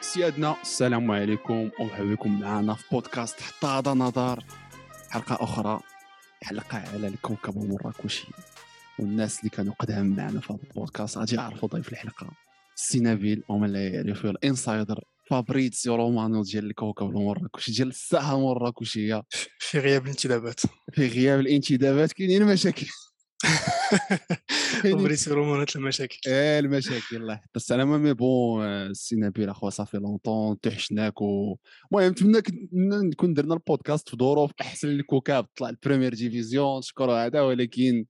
سيادنا السلام عليكم. ومرحبا بكم معنا في بودكاست حتى هذا نظر. حلقة أخرى حلقة على الكوكب المراكشي والناس اللي كانوا قدام معنا في هذا البودكاست غادي يعرفوا ضيف الحلقة. سي نبيل ومن لا يعرفوا الإنسايدر. فابريتسيو رومانو ديال الكوكب المراكشي ديال الساحة المراكشية. في غياب الانتدابات. في غياب الانتدابات كاينين مشاكل. فابريسيو رومانات المشاكل. إيه المشاكل الله. يحفظ السلامه مي بون سي نبيل اخويا صافي لونطون تحشناك و المهم نتمنى نكون درنا البودكاست في ظروف أحسن للكوكاب طلع ال première division شكرا هذا ولكن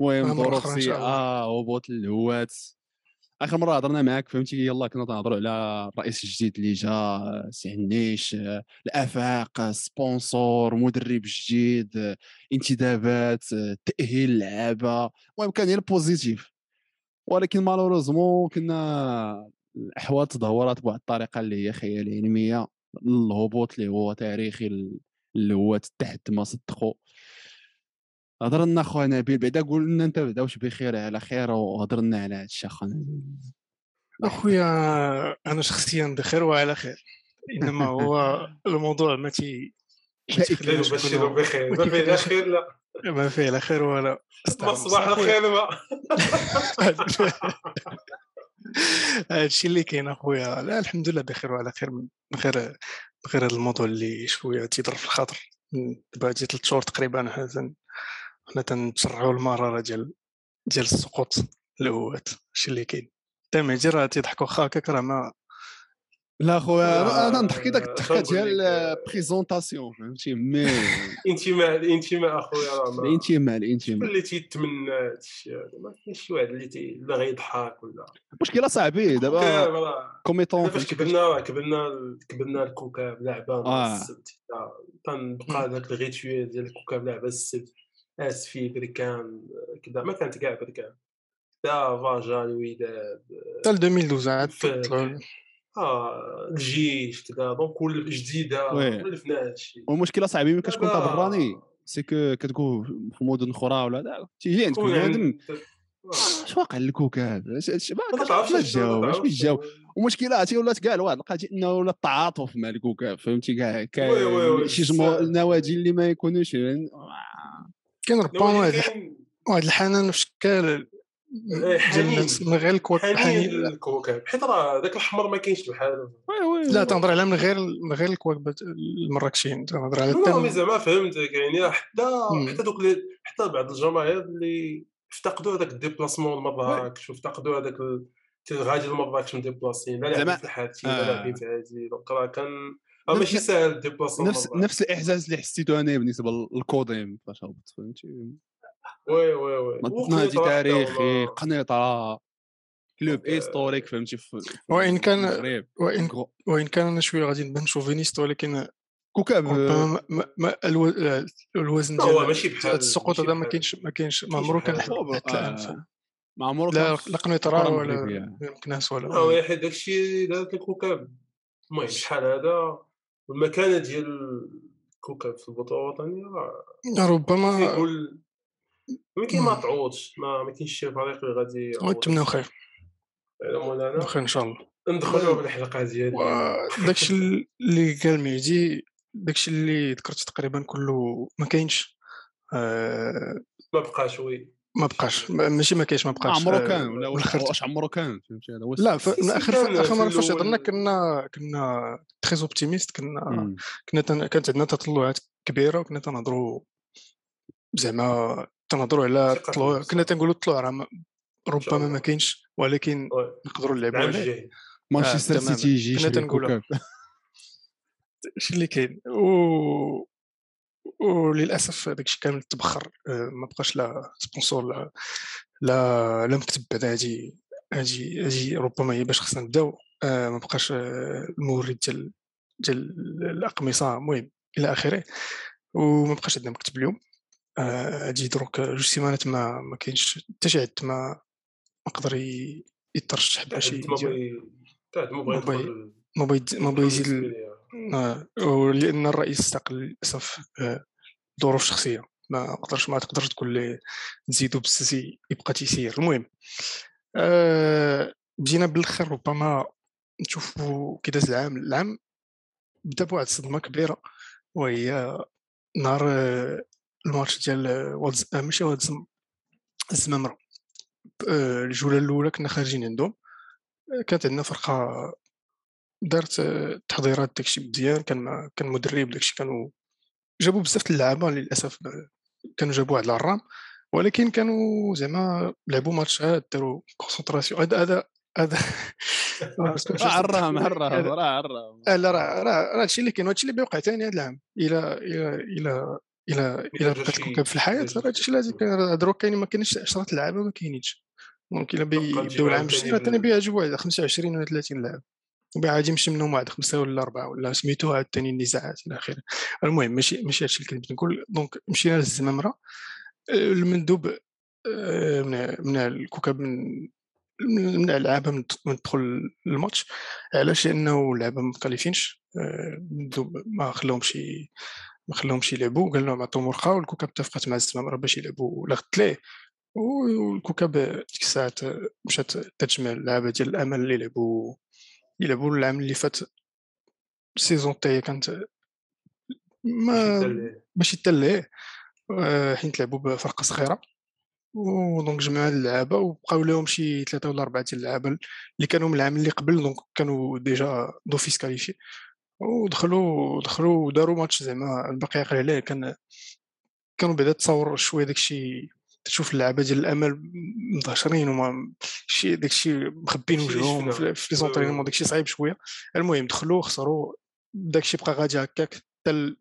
المهم ظروف. سيئه هبوط الهوات. آخر مرة هضرنا معاك فهمتي؟ يلا كنا تنهضروا على الرئيس الجديد اللي جا سي عنيش الآفاق sponsor مدرب جديد انتدابات تأهيل اللعابه المهم كان هي ال positif ولكن malheureusement كنا الأحوال تدهورات بواحد الطريقة اللي هي خيال علمية الهبوط اللي هو تاريخي اللي هو تحت ما صدقوا هضر لنا خويا نبيل بعدا قول لنا أنت بعدا واش بخير على خير وهضر لنا على هذا الشيء اخويا نبيل. أخويا أنا شخصيا بخير وعلى خير إنما هو الموضوع ما تي. لا بخير ما فيه لا خير لا ما فيه لا خير ولا صباح. الخير ما هذا الشيء اللي كاين أخويا لا الحمد لله بخير وعلى خير من غير غير هذا الموضوع اللي شوية تيضرب في الخاطر دابا هادي ثلاث شهور تقريبا تن- حنا تنتسرعوا المراره ديال ديال السقوط الهوات الشيء اللي كاين. تمعتي راه تيضحكوا واخا هكاك راه ما لا خويا أنا نضحك داك الضحكة ديال présentation فهمتي؟ mais الانتماء الانتماء أخويا راه ما الإنتماء الإنتماء. اللي تيتمنى هذا الشيء هذا ما كاينش شي واحد اللي اللي غيضحك ولا. مشكلة صاحبي دابا comme étant فاش كبرنا راه كبرنا كبرنا الكوكاب لعبه آه. السبت تنبقى داك ال rituel ديال الكوكاب لعبه السبت. اسفي بركان كذا ما كانت كاع بركان دا فاجا الوداد حتى ل 2012 عاد آه الجيش كذا donc كل جديده. ولفنا هذا الشيء والمشكلة صاحبي ملي كتكون براني سي كو في مدن أخرى ولا لا. تيجي عندك بنادم عند- اش واقع اش اش ما كتعرفش شنو- تجاوب اش بيتجاوب شنو. ومشكله عرفتي ولات كاع الواحد لقيتي إنه ولا التعاطف مع الكوكاب فهمتي؟ كاع شي جمهور. النوادي اللي ما يكونوش. كاين ربما واحد واحد الحنان في شكال إيه، من غير الكوك حنين للكوكب حيت راه ذاك الاحمر ما كاينش بحاله وي وي لا تنهضر على من غير من غير الكواكب المراكشيين تنهضر على ال thème زعما فهمتك. يعني حتى مم. حتى دوك حتى بعض الجماهير اللي افتقدوا هذاك ال déplacement لمراكش وافتقدوا هذاك غادي لمراكش مديبلاسين لا لاعبين في الحاتي لا آه. لاعبين في donc راه كان ماشي ساهل ال déplacement نفس نفس الإحساس اللي حسيته أنا بالنسبة للكوديم فاش هبط فهمتي؟ oui oui oui. نادي تاريخي قنيطره club. historique فهمتي؟ وإن كان- كرو- وإن كان أنا شوية غادي نبان chauviniste ولكن كوكاب ما- ما- ما الوزن هو ديال ماشي بحال- السقوط هذا ما كاينش ما كاينش ما عمرو كان حتى آه، مع عمرو لا كان لا الكرة ولا. مكناس آه ولا oui حيت داكشي دارت الكوكب المهم شحال هذا؟ والمكانة ديال الكوكب في البطولة الوطنية ربما تيقول يمكن ما. تعوضش ما ما كاينش شي فريق اللي غادي نتمنوا خير. مولانا خير إن شاء الله. ندخلوا بالحلقة ديالي. داكشي اللي قال مهدي داكشي اللي ذكرت تقريبا كله ما كاينش. آه، ما بقاش oui. ما بقاش ما- ماشي ما كاينش ما بقاش عمرو آه، كان ولا واش عمرو كان فهمتي هذا هو لا. آخر آخر مرة فاش هضرنا كنا كنا très optimiste كنا. كنا. كانت عندنا تطلعات كبيرة وكنا تنهضروا زعما تنهضروا على ثقة طلوع بالنفس. كنا تنقولوا الطلوع راه ربما ما. كاينش ولكن. نقدروا نلعبوا عليه مانشستر. سيتي يجي كنا. الكوكاب اش اللي كاين و وللأسف داكشي كامل تبخر. آه، ما بقاش لا sponsor لا لا لا مكتب بعد هادي هادي هادي ربما هي باش خصنا نبداو. آه، ما بقاش آه، المورد ديال ديال الأقمصة. المهم إلى آخره. وما بقاش عندنا مكتب اليوم. هادي دروك جوج سيمانات ما ما كاينش حتى شي عد ما ما قدر ي- يترشح باش تعد ما بغى يزيد ولأن الرئيس استقل للأسف. آه، ظروف شخصيه ما قدرش ما تقدرش تقول ليه نزيدو بالسيسي يبقى تيسير. المهم آه، بدينا بالآخر ربما نشوفوا كي داز العام. العام بدا بواحد الصدمة كبيرة وهي نهار آه، الماتش ديال آه، والد آه، ماشي والد الزمامرة. الجولة الأولى كنا خارجين عندهم كانت عندنا فرقة دارت تحضيرات داكشي مزيان كان كان مدرب داكشي كانوا جابوا بزاف اللعابة للأسف كانوا جابوا واحد العرام ولكن كانوا زعما لعبوا ماتشات داروا concentration هذا هذا هذا عرام عرام راه عرام لا راه راه هادشي اللي كاين هادشي اللي بيوقع ثاني هذا العام. إلى إلى إلى إلى إلى بقات الكوكب في الحياة راه هادشي لازم دروك كاين ما كاينش 10 لعابة ما كاينينش. donc إلا بيبداو العام الجاي ثاني. بيجيبوا واحد 25 ولا 30 لاعب وبعد يمشي منهم واحد خمسة ولا أربعة ولا سميتو عاد ثاني النزاعات إلى اخره المهم ماشي ماشي هادشي اللي كنت نقول. donc مشينا للزمامره المندوب آه، من من الكوكب من من لعابه من تدخل الماتش علاش؟ لأنه اللعابه ما مكاليفينش آه، ما خلاهمش ما خلاهمش يلعبوا قال لهم عطوهم ورقة والكوكب اتفقت مع الزمامره باش يلعبوا لغت ليه؟ والكوكب ديك الساعات مشات تجمع اللعابه ديال الأمل اللي لعبوا يلعبوا العام اللي فات ال saison تاعي كانت ما ماشي تليه آه، حين تلعبوا بفرقه صغيرة. و donc جمعوا اللعابه وبقاو لهم شي ثلاثة ولا اربعه ديال اللعابه اللي كانوا من العام اللي قبل donc كانوا déjà d'office qualifiés ودخلوا دخلوا وداروا ماتش زعما الباقي عليه كان كانوا بعدا تصور شوية داكشي تشوف اللعابه ديال الأمل مدهشرين وما شي داكشي مخبين وجههم في les entraînements داكشي صعيب شوية. المهم دخلوا خسروا داكشي بقى غادي هكاك. حتى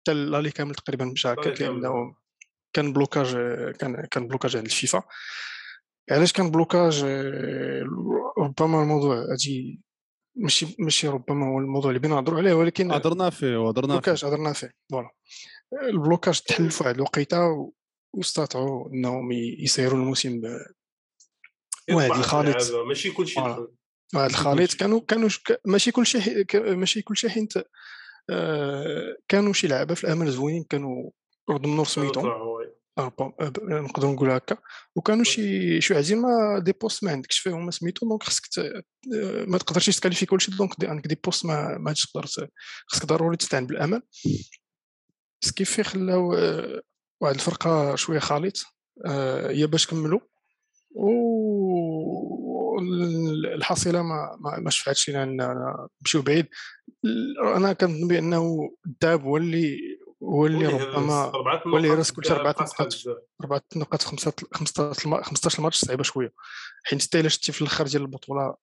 حتى لالي كامل تقريبا مشى هكاك لأنه كان blocage كان كان blocage عند الفيفا. علاش كان blocage؟ ربما الموضوع هادي ماشي ماشي ربما هو الموضوع اللي بينا نهضروا عليه ولكن هضرنا فيه وهضرنا blocage هضرنا فيه voilà. ال blocage تحل في واحد الوقيتة واستطاعوا إنهم يسيروا الموسم واحد الخليط ماشي كلشي واحد الخليط كانوا كانوا ماشي كلشي ماشي كلشي حيت آه، كانوا شي لعابه في الأمل زوينين كانوا رغم نور سميتهم. آه، آه، نقدر نقول هكا. وكانوا شي شي عايزين ما دي بوست ما عندكش فيهم سميتو دونك خصك ما تقدرش تكاليفي كلشي دونك عندك دي بوست ما ما تقدر خصك ضروري تستعين بالأمل. سكيفي خلاو واحد الفرقة شوية خليط هي باش كملوا و الحصيلة ما ما, ما شفعتش لنا نمشيو بعيد. أنا كنظن بأنه الذهب هو اللي هو اللي ربما هو اللي راس كلشي اربعه نقاط اربعه نقاط في 15 ماتش صعيبة شوية. حيت أنت إلا شتي في الآخر ديال البطولة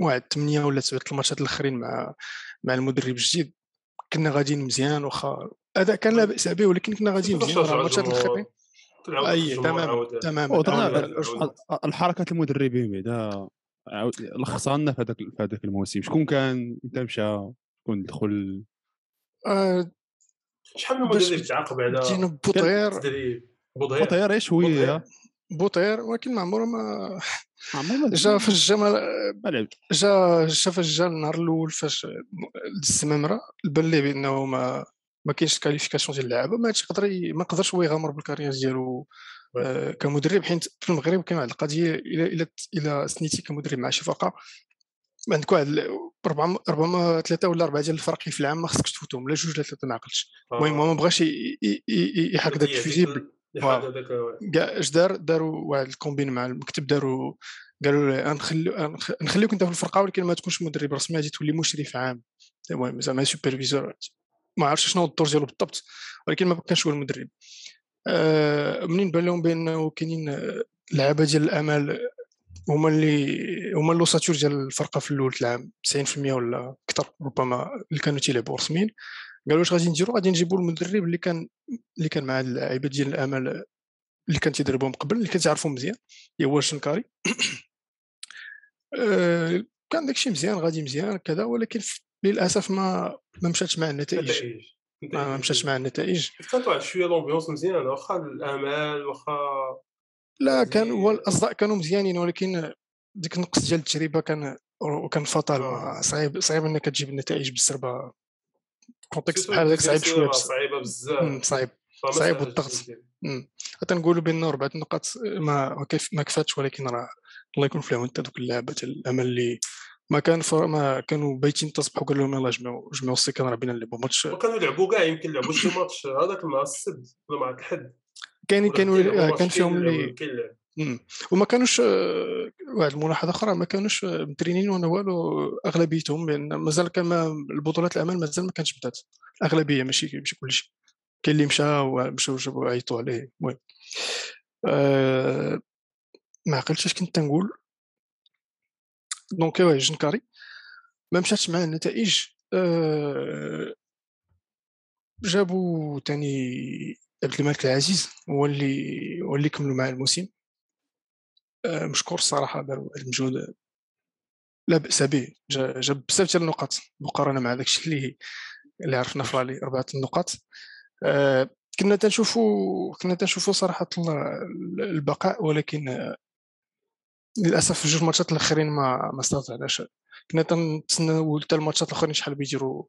واحد ثمانيه ولا سبعه الماتشات الآخرين مع مع المدرب الجديد كنا غاديين مزيان واخا هذا كان لا بأس به ولكن كنا غاديين مزيان الماتشات الاخرين أي تمام تمام الحركات المدربين بعدا لخصها لنا في هذاك في هذاك الموسم. شكون كان؟ إنت مشى شكون دخل؟ آه، شحال من مدرب تعاقب على جينا بوطير. بوطير. إيش شوية بوطير. ولكن ما عمره ما جا فاش جا جا جا فاش جا النهار الأول فاش الزمامره بان ليه بأنه ما ما كاينش qualification ديال اللعابه ما يقدر ما قدرش هو يغامر بال carrière ديالو آه كمدرب حيت في المغرب كاين واحد القضية إلى إلى إلى signيتي كمدرب مع شي فرقة عندك واحد ربما ربما ثلاثة ولا أربعة ديال الفرق في العام ما خصكش تفوتهم لا جوج لا ثلاثة ما عقلتش. المهم هو ما بغاش يحرك داك الفيزيبل كاع اش دار؟ داروا واحد la combine مع المكتب داروا قالوا له نخليو نخليوك أنت في الفرقة ولكن ما تكونش مدرب رسمي غادي تولي مشرف عام. المهم زعما superviseur ما عرفتش شنو الدور ديالو بالضبط ولكن ما كانش هو المدرب. آه منين بان لهم بانه كاينين لعابه ديال الأمل هما اللي هما ال ossature ديال الفرقة في الأول العام 90% ولا أكثر ربما اللي كانوا تيلعبوا رسميين قالوا واش غادي نديروا؟ غادي نجيبوا المدرب اللي كان اللي كان مع اللعيبة ديال الأمل اللي كان تيدربهم قبل اللي كان مزيان هو الشنكاري آه كان داكشي مزيان غادي مزيان كذا ولكن للأسف ما ما مشاتش مع النتائج. ما مشاتش مع النتائج. كانت واحد شوية l'ambiance مزيانه واخا؟ الأمال واخا؟ لا كان هو الاصداء كانوا مزيانين ولكن ديك النقص ديال التجربه كان وكان fatal آه. صعيب صعيب إنك تجيب النتائج بالسربة. contexte بحال هذاك صعيب شوية صعيبة بزاف. صعيب. صعيب والضغط. حتى نقولوا بأن اربعه نقاط ما ما كفاتش ولكن راه الله يكون في العون حتى دوك اللعبه الأمل اللي ما كان فر... ما كانوا بايتين تصبحوا قال لهم يلاه جمعوا جمعوا السكان راه بينا نلعبوا ماتش وكانوا يلعبوا كاع يمكن لعبوا شي ماتش. هذاك النهار السبت ولا مع الحد. كانوا آه، ماتش كان فيهم كاين اللي. وما كانوش واحد الملاحظة أخرى ما كانوش مترينين ولا والو أغلبيتهم لأن مازال كان البطولات الاعمال مازال ما كانتش بدات. الأغلبية ماشي ماشي كلشي. كاين اللي مشى ومشاو جابوا عيطوا عليه. المهم. آه ما عقلتش اش كنت تنقول دونك واه جنكاري ما مشاتش مع النتائج آه جابوا تاني عبد الملك العزيز هو اللي هو اللي كملوا مع الموسم آه، مشكور الصراحه دار واحد المجهود لا باس به جا- جاب بزاف ديال النقاط مقارنه مع داكشي اللي اللي عرفنا في l'aller اربعه النقاط آه، كنا تنشوفوا كنا تنشوفوا صراحة البقاء ولكن للأسف في جوج matchات الأخرين ما ما استطعناش كنا تنتسناو حتى ال matchات الأخرين شحال بيديروا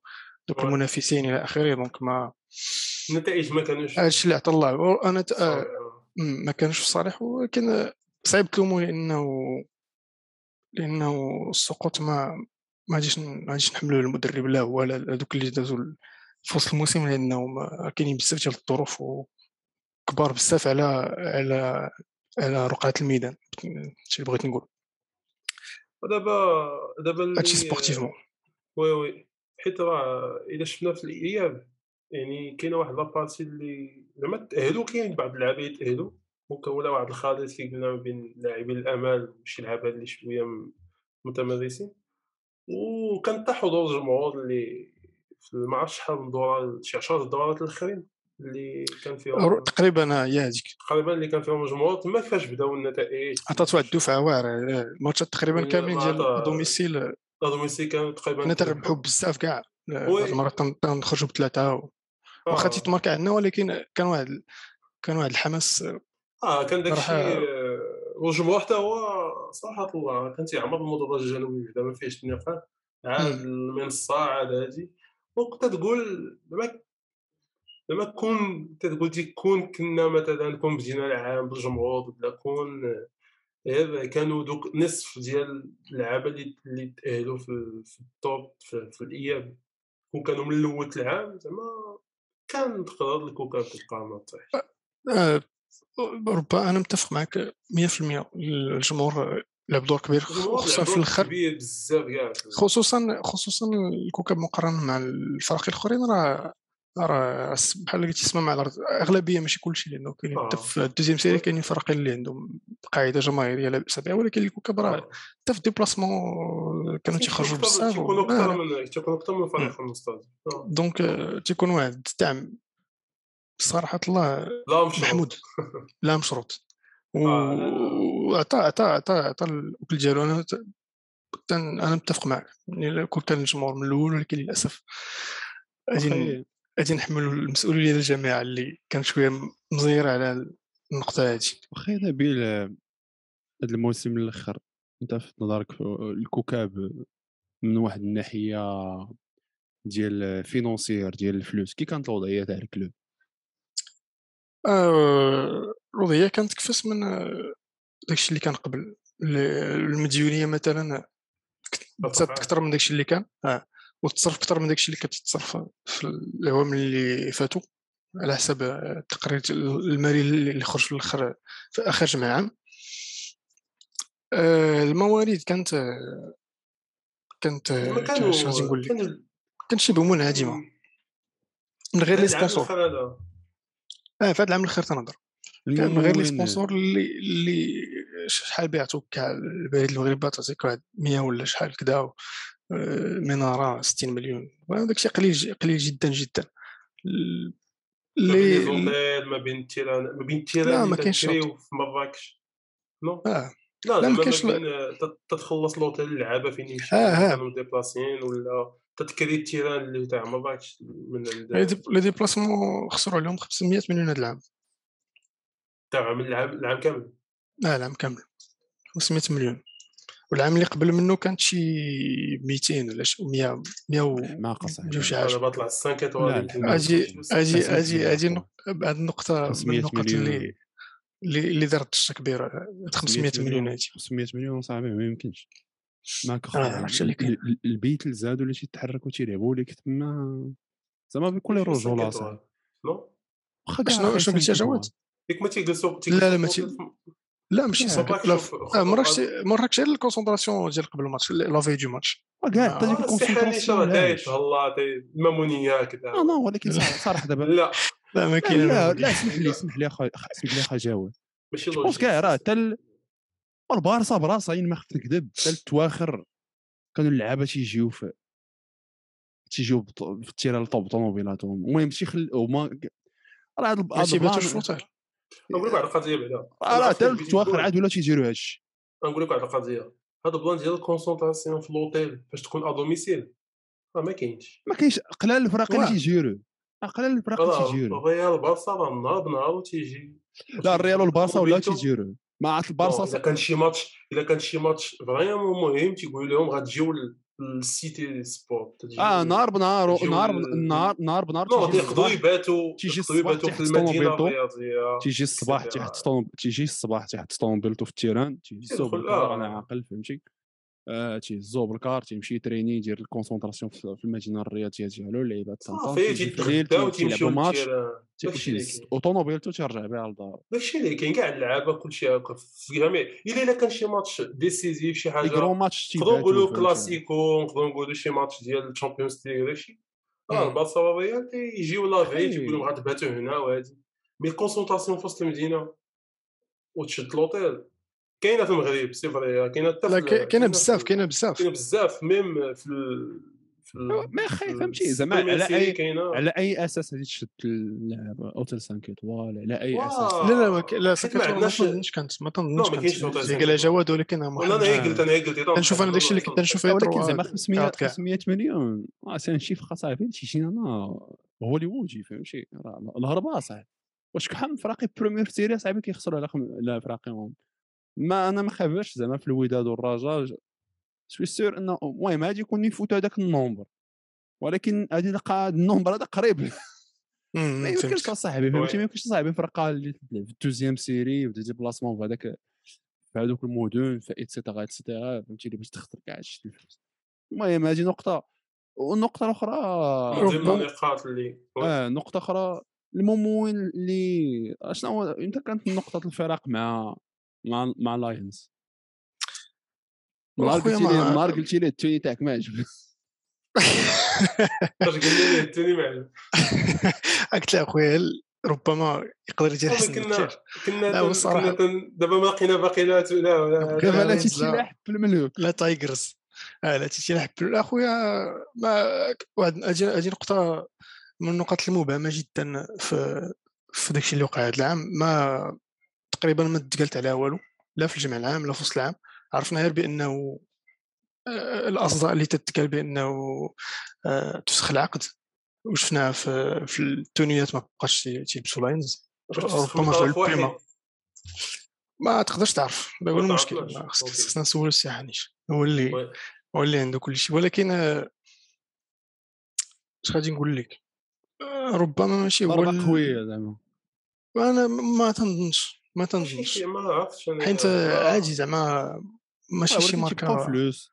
دوك. المنافسين إلى آخره donc ما النتائج ما كانوش هادشي اللي عطى الله أنا ت- آه،. مم، ما كانش في صالح ولكن صعيب تلومو لأنه لأنه السقوط ما ما غاديش ما غاديش نحملوه للمدرب لا هو لا هذوك اللي دازوا في وسط الموسم لأنه ما- كاينين بزاف ديال الظروف كبار بزاف على على على رقعة الميدان هادشي اللي بغيت نقول. ودابا دابا هادشي sportivement oui oui. حيت راه إلا شفنا في الإياب يعني كاينة واحد la partie اللي زعما تاهلوا كاين بعض اللعابه يتاهلوا مكونة واحد الخليط كي قلنا ما بين لاعبين الامال وشي لعابه اللي شوية متمرسين. وكان حتى حضور الجمهور اللي في ما عرفتش شحال من دورة شي 10 الدورات الآخرين. اللي كان فيهم تقريبا هي هذيك تقريبا اللي كان فيهم الجمهور تما كيفاش بداو النتائج عطات واحد الدفعة واعرة ال matchات تقريبا ولا كاملين ديال domicile domici كانوا تقريبا كنا تنربحوا بزاف كاع. بعض المرات تن- تنخرجوا بثلاثة و- آه. واخا تيتماركا عندنا ولكن كان واحد كان واحد الحماس آه كان داك الشيء والجمهور حتى هو صراحة الله كان تيعمر المدرج الجنوبي بعدا ما فيهش النقاش عاد المنصة عاد هادي وكنت تقول زعما كون تقول ديك كون كنا مثلا كون بدينا العام بالجمهور ولا كون كانوا دوك نصف ديال اللعابه اللي اللي تأهلوا في, في التوب في, في الإياب. كون كانوا من الأول العام زعما كان تقدر الكوكب تبقى ما طيح آه، ربما أنا متفق معك 100% الجمهور لعب دور كبير خصوصا في الآخر كبير بزاف كاع. خصوصا خصوصا الكوكب مقارنة مع الفرق الآخرين راه راه بحال قلتي اسمها مع الأرض أغلبية ماشي كلشي لأنه كاينين حتى آه. في الدوزيام سيري كاينين فرقين اللي عندهم قاعدة جماهيرية لا بأس بها ولكن الكوكب راه آه. حتى في الديبلاسمون كانوا تيخرجوا بزاف تيكونوا و- أكثر آه. من تيكونوا أكثر من فريق آه. دونك آه، تيكون واحد الدعم صراحة الله لا مش محمود لا مشروط آه،. وعطى عطى عطى عطى الوكل ديالو أنا أنا متفق معك كون كان الجمهور من الأول ولكن للأسف غادي غادي نحملوا المسؤولية ديال الجماعه اللي كانت شوية مزيره على النقطة هذه واخا نبيل هذا الموسم الأخر أنت في نظرك الكوكب من واحد الناحية ديال financière ديال الفلوس كي كانت الوضعية تاع ال club؟ آه، الوضعية كانت كفاس من آه، داكشي اللي كان قبل. ال- المديونية مثلا تزاد أكثر من داكشي اللي كان. آه. وتصرف أكثر من داكشي اللي كانت تتصرف في العوام اللي فاتوا على حسب آه، التقرير المالي اللي خرج في الآخر في آخر جمع عام. آه، الموارد كانت آه، كانت آه، كيفاش غادي نقول لك. كان كانت شبه منعدمه من غير les sponsors. آه في هذا العام الأخير تنهضر. كان من غير les sponsors اللي اللي شحال بيعطوك كاع البريد المغربي تعطيك واحد 100 ولا شحال كدا آه، منارة 60 مليون. داك الشيء قليل قليل جدا جدا. ال- ما بين les hôtels ما بين ال terrain ما بين ال terrain لا، اللي ما كاينش في مراكش. non؟ آه. لا لا، ما كاينش تت- تتخلص لوطيل اللعابه فين آه، آه. كانوا déplaciيين ولا تتكري ال terrain اللي تاع مراكش من les dé- les déplacements خسروا عليهم 500 مليون هذا العام. تاع من العام العام كامل. لا العام كامل. 500 مليون. والعام اللي قبل منه كانت شي 200 ولا شي 100 100 و حماقه صاحبي جوج شي أنا حاجة بطلع 5 لا، اتوال لا، أجي أجي أجي أجي. هذه النقطة من 500 النقط. اللي اللي اللي دارت كبيرة هاد 500 مليون هادي. 500 مليون صاحبي ما يمكنش. ماك آه، اللي. ال- ال- البيت زادوا ولا تيتحركوا تيلعبوا لك تما زعما بكل كيفاش رجوله سانك صاحبي واخا شنو- شنو قلتي يا جواد؟ ديك ما تيجلسوا لا، لا، ما لا ماشي لا، سانك راك لا شوف- آه، ما راكش خطوات. ما راكش غير الكونسونطراسيون ديال قبل الماتش لافي دو ماتش وكاع حتى آه، ديك السحالي الكونسونطراسيون؟ تيتهلا تي- المامونيه كذا آه نو ولكن صراحة دابا. لا. لا ما لا كاين لا لا اسمح لي اسمح لي اخا اسمح لي اخا جاوب. ماشي لوجيك كاع راه حتى ال- البارسا براسها يعني ما خفت نكذب حتى التواخر كانوا اللعابة تيجيو في تيجيو في التيران طوب طوموبيلاتهم المهم شي خل هما راه هاد البلان في نقول لك واحد القضية بعدا. راه راه حتى التواخر عاد ولا تيديروا هادشي. نقول لك واحد القضية. هذا البلان ديال concentration في الأوتيل فاش تكون à domicile راه ما كاينش. ما كاينش. قلال الفرق اللي واه. تيجيروا آه، قلال الفرق اللي راه تيجيروا الريال بارسا راه نهار بنهار وتيجي. لا الريال والبارسا ولاو وبيتو- تيجيروا ما عرفت البارسا اذا كان شي ماتش اذا كان شي match vraiment مهم تيقولوا لهم غتجيو لل cité sport آه نهار بنهار نهار نهار نهار بنهار تيجي تيقدروا يباتوا تيجي الصباح في المدينة الرياضية تيجي الصباح طوم- تيجي الصباح تحت طوموبيلتو في ال terrain يدخل، بال car آه. أنا عاقل فهمتي تيهزو بال car تيمشي تريني يدير ال concentration في المدينة الرياضية ديالو اللعيبات صافي تيجي في الليل تيتغداو تي- تيلعبوا تيمشيو match لل terrain تيمشي. وطوموبيلتو تيرجع بها لدار داكشي اللي كاين كاع اللعابة كلشي هكا في جميع إلا إلا كان شي match décisif شي حاجة grand match نقدروا نقولوا. كلاسيكو نقدروا نقولوا شي ماتش ديال ال Champions League داكشي راه مم. البارسا والريال تيجيو لافي. تيقول لهم غتباتوا هنا وهادي مي الكونسونطراسيون في وسط المدينة وتشد لوطيل كاينة في المغرب سي فري كاينة حتى كاينة بزاف كاينة بزاف. كاينة بزاف ميم في ال... ما في فهمتي زعما على أي على أي أساس غادي تشد أوتيل 5 ايطوال على أي. أساس؟ لا لا ما لا ما تنظنش كانت ما تنظنش لا، ما كاينش كانت نوطة زي قال جواد ولكن ما أنا أنا قلت أنا قلت كنشوف أنا داكشي اللي كنت نشوف ولكن زعما يطرو 500 قاعد كاع. 500 مليون سي ان شيف صاحبي تيجينا أنا هوليوودي فهمتي؟ راه الهربه صاحبي واش شحال من فراقي بريمير سيري صاحبي كيخسروا على خم... لا فراقيهم ما أنا ما خافش زعما في الوداد والرجاء سوي سير إنه المهم غادي يكون يفوت هذاك النومبر ولكن غادي نلقى النومبر هذا قريب. ما يمكنش. أصاحبي فهمتي. ما يمكنش أصاحبي فرقه اللي تلعب في الدوزيام سيري ودي ديبلاسمون في هذاك في هذوك المدن في ايتسيتيرا ايتسيتيرا فهمتي؟ اللي باش تخسر كاع هادشي الفلوس. المهم هذه نقطة والنقطه الأخرى النقاط اللي آه نقطة أخرى الممول اللي شنو هو؟ إمتى كانت نقطة الفراق مع مع مع لاينز نهار قلتي لي ما- نهار قلتي لي التوني تاعك ما عجبك لي الثاني معنا قلت له أخويا هل- ربما يقدر يدير أحسن كنا كنا لا، كنا دابا ما لقينا باقيلات ولا ولا دابا لا تيتي لا. الملوك لا تايجرز آه لا تيتي لا أخويا ما واحد أجي نقطة من النقط المبهمة جدا في في داكشي اللي وقع هذا العام. ما تقريبا ما تقالت عليها والو لا في الجمع العام لا في وسط العام. عرفنا غير بأنه الاصداء اللي تتقال بأنه تفسخ العقد. وشفناها في في التونيات ما بقاش تيلبسوا لاينز ربما في ال prima ما تقدرش تعرف هذا هو ما المشكل. خصنا نسولو السي حنيش. هو اللي. هو اللي عنده كل شيء ولكن اش غادي نقول لك؟ ربما ماشي هو قوية زعما. أنا ما تنظنش. ما تنظنش ما عرفتش أنا حيت آه. عادي زعما ماشي شي ماركة فلوس.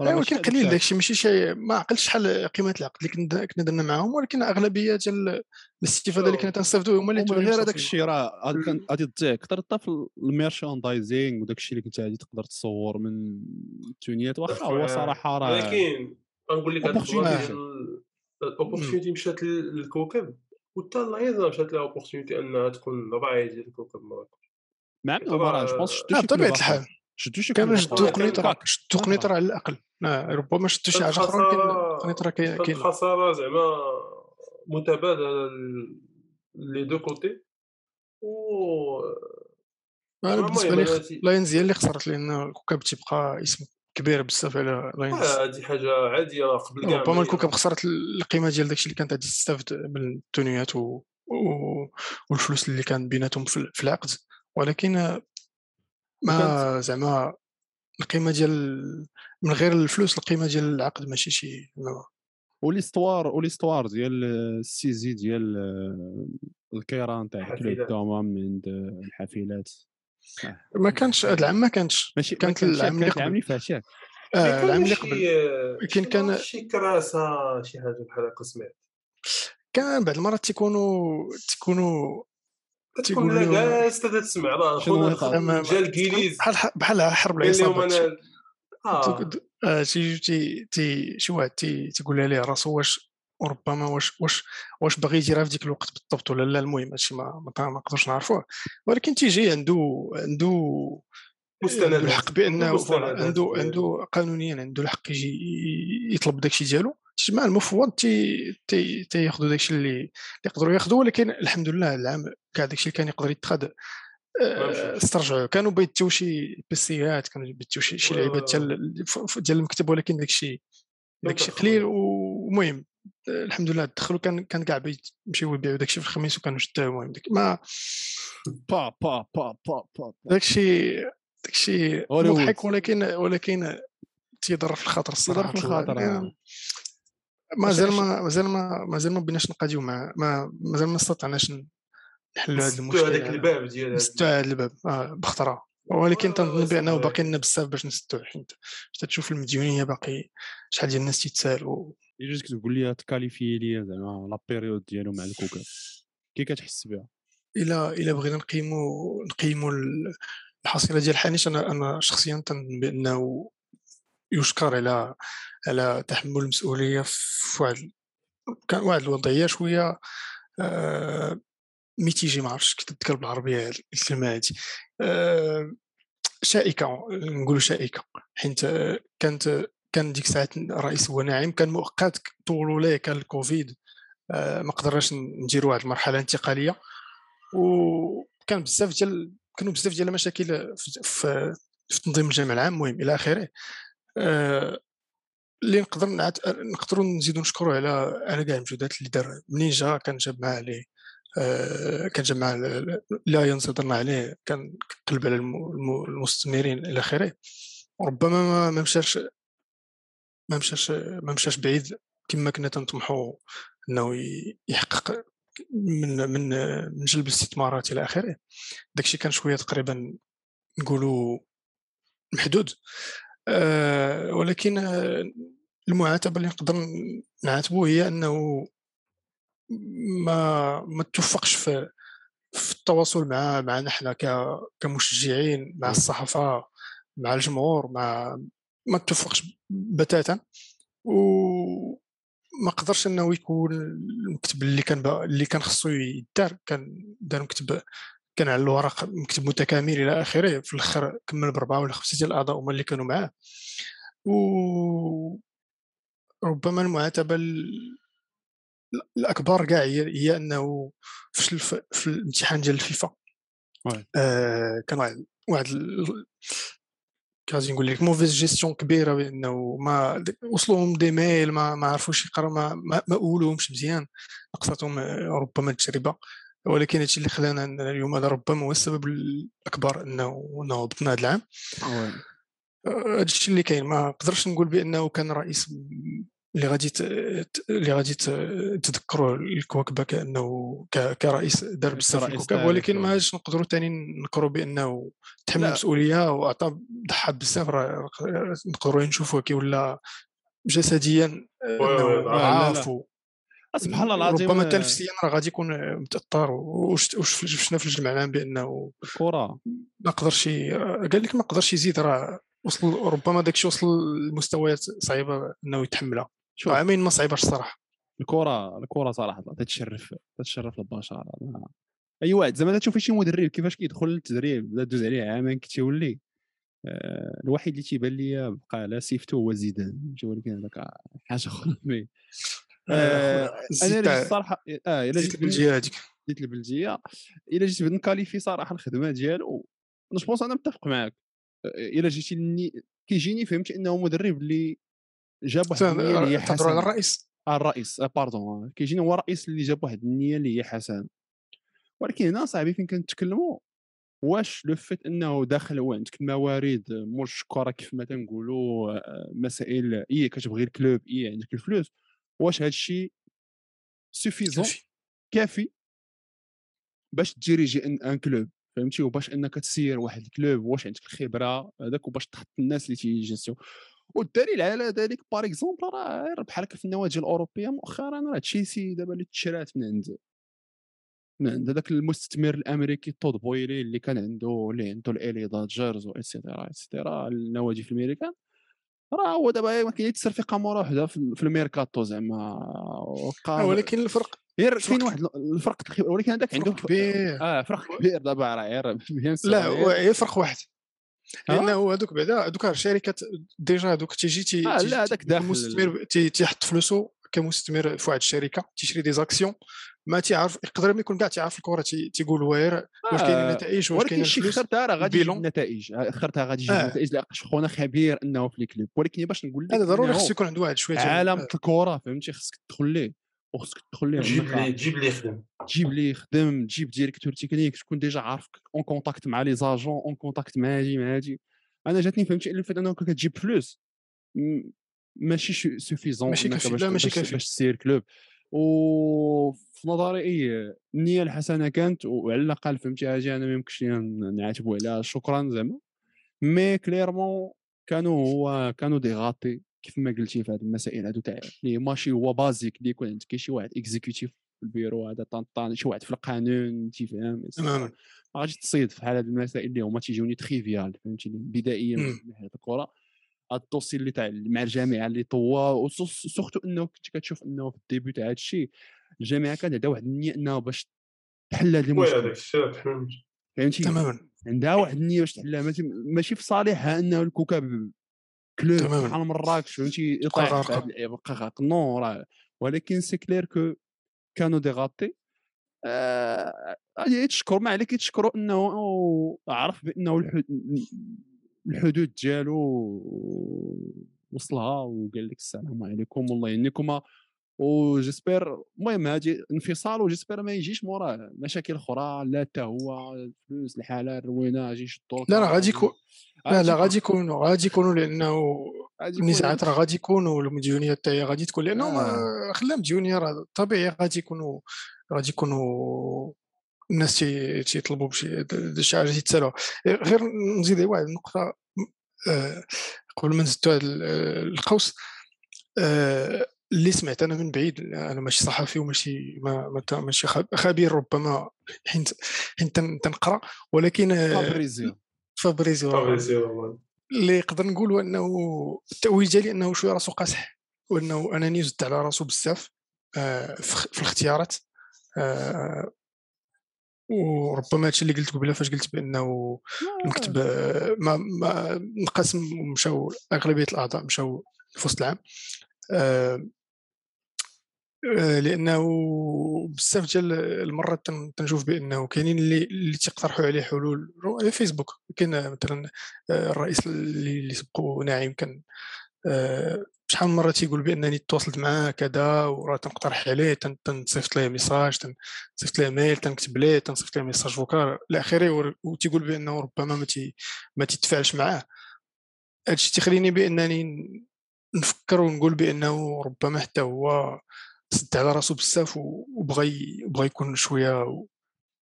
ماشي ولكن قليل الشيء. داكشي ماشي شي ما عقلتش شحال قيمة العقد اللي كنا درنا معاهم ولكن أغلبية ديال الاستفاده اللي كنا تنستافدوا هما اللي غير. هذاك الشيء راه غادي تضيع أكثر حتى في ال merchandising وداك الشيء اللي كنت غادي تقدر تصور من التونيات. واخا هو صراحة راه ولكن غنقول لك ال opportunité مشات لل- للكوكب وحتى اللاينز مشات لها opportunité أنها تكون راعي ديال الكوكب مراكش مع طبعاً، هما راه je pense آه شي بطبيعه. الحال شدوا شي كامل آخر. قنيطرة شدوا قنيطرة على الأقل ربما شدوا شي حاجة أخرى ولكن خسارة- قنيطره كاينة. خساره زعما متبادلة les deux côtés و أنا بالنسبة لي لاينز هي اللي خسرت لأن الكوكب تيبقى اسم كبير بزاف على لاينز آه، هادي حاجة عادية قبل كاع ربما ما- الكوكب خسرت القيمة ديال داكشي اللي كانت غادي تستافد من التونيات و... و... والفلوس اللي كان بيناتهم في, ال- في العقد. ولكن آه، ما زعما القيمة ديال من غير الفلوس القيمة ديال العقد ماشي شي وليستوار وليستوار ديال السيزي ديال آه، الكيران تاع كلوب الحافلات. دوما من د- الحافلات. ما كانش هذا العام ما كانش. ماشي كانت العام اللي قبل. العام اللي فات ياك آه العام اللي قبل. شي كان- نعرف شي كراسة شي حاجة بحال هكا سمعت. كان بعض المرات تيكونوا تيكونوا تيقولوا لا جالس تسمع راه جا الكيليز بحال بحال حرب العصابات. أنا آه. آه، تي تي تي شي واحد تي تيقول ليه راسو واش وربما واش واش واش باغي يديرها في ديك الوقت بالضبط ولا لا المهم هادشي ما ما نقدرش نعرفوه. ولكن تيجي عنده عنده مستندات. عنده الحق بانه مستندات عنده ديالو. عنده قانونيا عنده الحق يجي يطلب داكشي ديالو. تجمع المفوض تي تي تياخذوا داكشي اللي اللي يقدروا ياخذوا ولكن الحمد لله العام كاع داكشي اللي كان يقدر يتخذ آه،. استرجعوا كانوا بيتيو شي بيسيات كانوا بيتيو شي لعيبات ديال ديال المكتب ولكن داكشي داكشي قليل ومهم. آه، الحمد لله دخلوا كان كان كاع بيمشيو يبيعوا داكشي في الخميس وكانوا شداو المهم داك ما با با با با با داكشي داكشي. مضحك ولكن ولكن تيضر في الخاطر الصراحة تيضر في الخاطر، يعني آه. مازال ما مازال ما مازال ما بيناش نقاديو مع ما مازال ما استطعناش نحلوا هذا المشكل هذاك. الباب ديال نسدوا هذا الباب آه بخطره ولكن تنظن بأنه. باقي لنا بزاف باش نسدوه حيت تشوف المديونية باقي شحال ديال الناس تيتسالوا جيتك تقول لي تكاليفي لي زعما la période ديالو مع الكوكب كي كتحس بها؟ إلا إلا بغينا نقيموا ال- الحصيلة ديال حانيش أنا أنا شخصيا تنظن بانه يشكر على على تحمل المسؤولية في واحد كان واحد الوضعية شوية آه ميتيجي ما عرفتش تذكر بالعربية الكلمة آه شائكة نقولوا شائكة. حيت كانت كان ديك الساعات الرئيس هو ناعم كان مؤقت طولوا ليه كان الكوفيد آه، ما قدرناش نديروا واحد المرحلة انتقالية. وكان بزاف ديال كانوا بزاف ديال المشاكل في, في, تنظيم الجامعة العام المهم إلى آخره. آه، اللي نقدر نعت... نقدروا نزيدوا نشكروا على على كاع المجهودات اللي دار. منين جا؟ كان جاب معاه عليه آه، كان جاب معاه لا ينصدرنا عليه كان قلب على الم- الم- المستثمرين إلى آخره. ربما ما ما مشاش ما مشاش ما مشاش بعيد كما كنا تنطمحوا انه يحقق من من من جلب الاستثمارات إلى آخره. داكشي كان شوية تقريبا نقولوا محدود. آه، ولكن آه، المعاتبة اللي نقدر نعاتبه هي أنه ما ما توفقش في في التواصل مع معنا حنا كمشجعين مع الصحافة مع الجمهور مع ما توفقش بتاتا وما قدرش إنه يكون المكتب اللي كان اللي كان خصو يدار كان دار مكتب كان على الورق مكتب متكامل إلى آخره في الآخر كمل بربعه ولا خمسة ديال الأعضاء هما اللي كانوا معاه و ربما المعاتبة ال- الأكبر كاع هي هي إنه فشل في, الامتحان ديال الفيفا. آه كان واحد quasi نقول لك mauvaise gestion كبيرة بانه ما وصلوهم des mails ما ما عرفوش يقراو ما ما, ما مزيان. نقصتهم آه، ربما التجربة. ولكن هادشي اللي خلانا اليوم هذا ربما هو السبب الأكبر إنه إنه هبطنا هذا العام. هذا الشيء اللي كاين. ما نقدرش نقول بأنه كان رئيس اللي غادي اللي غادي تذكروا الكوكبه كأنه كرئيس دار بزاف الكوكب. ولكن ما غاديش نقدروا ثاني نذكروا بأنه تحمل. المسؤوليه وأعطى ضحى بزاف نقدروا نشوفوه كي ولا جسديا لا. ضعاف و- سبحان الله العظيم ربما حتى نفسيا راه غادي يكون متأثر وش وش شفنا في الجمع العام بأنه الكره ما قدرش قال لك ما قدرش يزيد راه وصل ربما داكشي وصل لمستويات صعيبة إنه يتحملها شوف. عامين ما صعيباش الصراحه الكره الكره صراحة تتشرف تتشرف البشر أي واحد زعما تشوف شي مدرب كيفاش كيدخل للتدريب بدا دوز عليه عامين كي تيولي آه، الوحيد اللي تيبان لي بقى على سيفتو هو زيدان. ولكن هذاك حاجة أخرى. mais. آه، أنا زيد الا تاع- جيت صراحة آه إلا جيت البلجية هذيك جيت البلجيه إلا جيت بغيت ن qualifier صراحة الخدمة ديالو أنا je pense أنا متفق معاك. آه، إلا جيتي كيجيني فهمت أنه مدرب اللي جاب واحد النية اللي هي حسنه الرئيس. آه، الرئيس. آه، pardon آه، كيجيني هو الرئيس اللي جاب واحد النية اللي هي حسنه ولكن هنا صاحبي فين كنتكلموا؟ واش le fait إنه داخل هو عندك الموارد آه، مول الشكاره كيف ما تنقولوا آه، مسائل et كتبغي ال club et عندك الفلوس واش هذا الشيء suffisant كافي. باش ت diriger un, un club فهمتي؟ وباش إنك تسير واحد ال club واش عندك الخبرة هذاك وباش تحط الناس اللي تيجي والدليل على ذلك par exemple راه غير بحال هكا في النوادي الأوروبية مؤخرا راه تشيلسي دابا اللي تشرات من عند من عند هذاك المستثمر الأمريكي تود بويلي اللي كان عنده اللي عنده الإلي دادجرز واتسيتيرا اتسيتيرا النوادي في الميريكان راه هو دابا ما كاين يتسر في قاموره وحدة في الميركاتو زعما. ولكن الفرق غير كاين واحد الفرق ولكن هذاك عنده كبير. آه فرق كبير دابا راه غير لا هو فرق واحد. لأنه هذوك بعدا هذوك الشركات ديجا هذوك تيجي تي آه لا هذاك داخل. المستثمر تيحط فلوسه كمستثمر في واحد الشركة تيشري دي زاكسيون ما تيعرف يقدر ما يكون كاع تيعرف الكره تيقول واير واش كاين النتائج واش كاين الفلوس ولكن راه غادي يجيب النتائج خرتها غادي يجيب النتائج لقاش خونا خبير إنه في ال club ولكن باش نقول لك هذا ضروري خصو يكون عنده واحد شوية عالم الكره فهمتي؟ خصك تدخل ليه وخصك تدخل ليه تجيب ليه تجيب ليه يخدم تجيب ليه يخدم تجيب directeur technique تكون déjà عارف en contact مع les agents en contact مع هادي مع هادي. أنا جاتني فهمتي اللي فات انه كتجيب فلوس ماشي suffisant ماشي كافي لا ماشي كافي باش تسير club. وفي نظري اي النية الحسنة كانت وعلى الأقل فهمتي هاجي أنا ما يمكنش نعاتبوا عليها شكرا زعما. mais clairement كانوا هو كانوا des ratés كيف ما قلتي في هذه المسائل هادو تاع اللي ماشي هو basique اللي يكون عندك شي واحد exécutif في البيرو هذا طنطان شي واحد في القانون تيفهم تماما غادي تصيد في هذه المسائل اللي هما تيجوني triviales فهمتي بدائيه من هذه الكرة. ال dossier اللي تاع مع الجامعة اللي طوا surtout إنه كنت كتشوف إنه في ال début تاع هذا الشيء الجامعة كانت عندها واحد النيه انه باش تحل هذا المشكل فهمتي تماما. عندها واحد النية باش تحلها ماشي في صالحها إنه الكوكب club بحال مراكش فهمتي يطيح غارق نو راه. ولكن c'est clair que كانوا des ratés آه تشكر ما عليك تشكروا إنه عرف بإنه الحدود ديالو وصلها وقال لك السلام عليكم والله يهنيكم وجيسبر المهم هادي انفصال وجيسبر ما يجيش موراه مشاكل أخرى لا حتى هو الفلوس الحالة الروينة غادي يشدوا لا لا غادي يكون لا لا غادي يكونوا غادي يكونوا لأنه النزاعات راه غادي يكونوا المديونيه حتى هي غادي تكون لأنه آه. خلا مديونية راه طبيعي غادي يكونوا غادي يكونوا الناس تيطلبوا بشي شي حاجة تيتسالوا غير نزيد واحد النقطة آه، قبل ما نزيدو هذا القوس آه، اللي سمعت أنا من بعيد أنا ماشي صحفي وماشي ما ماشي خبير ربما حين حين تنقرأ ولكن آه، فابريزيو. فابريزيو. اللي يقدر نقول إنه التاويل ديالي انه شوية راسو قاصح وإنه اناني زدت على راسو بزاف في الاختيارات وربما هادشي اللي قلت قبيلة فاش قلت بأنه المكتب ما, ما انقسم ومشاو أغلبية الأعضاء مشاو في وسط العام آه, آه، لأنه بزاف ديال المرات تنشوف بأنه كاينين اللي اللي تيقترحوا عليه حلول على فيسبوك. كاين مثلا آه، الرئيس اللي سبقوا ناعم كان آه، شحال من مرة تيقول بأنني تواصلت معاه كذا وراه تنقترح عليه تنصيفط ليه message تنصيفط ليه mail تنكتب ليه تنصيفط ليه message vocal. إلى آخره وتيقول بأنه ربما ما ما تيتفاعلش معاه. هادشي تيخليني بأنني نفكر ونقول بأنه ربما حتى هو سد على راسو بزاف وبغى بغى يكون شوية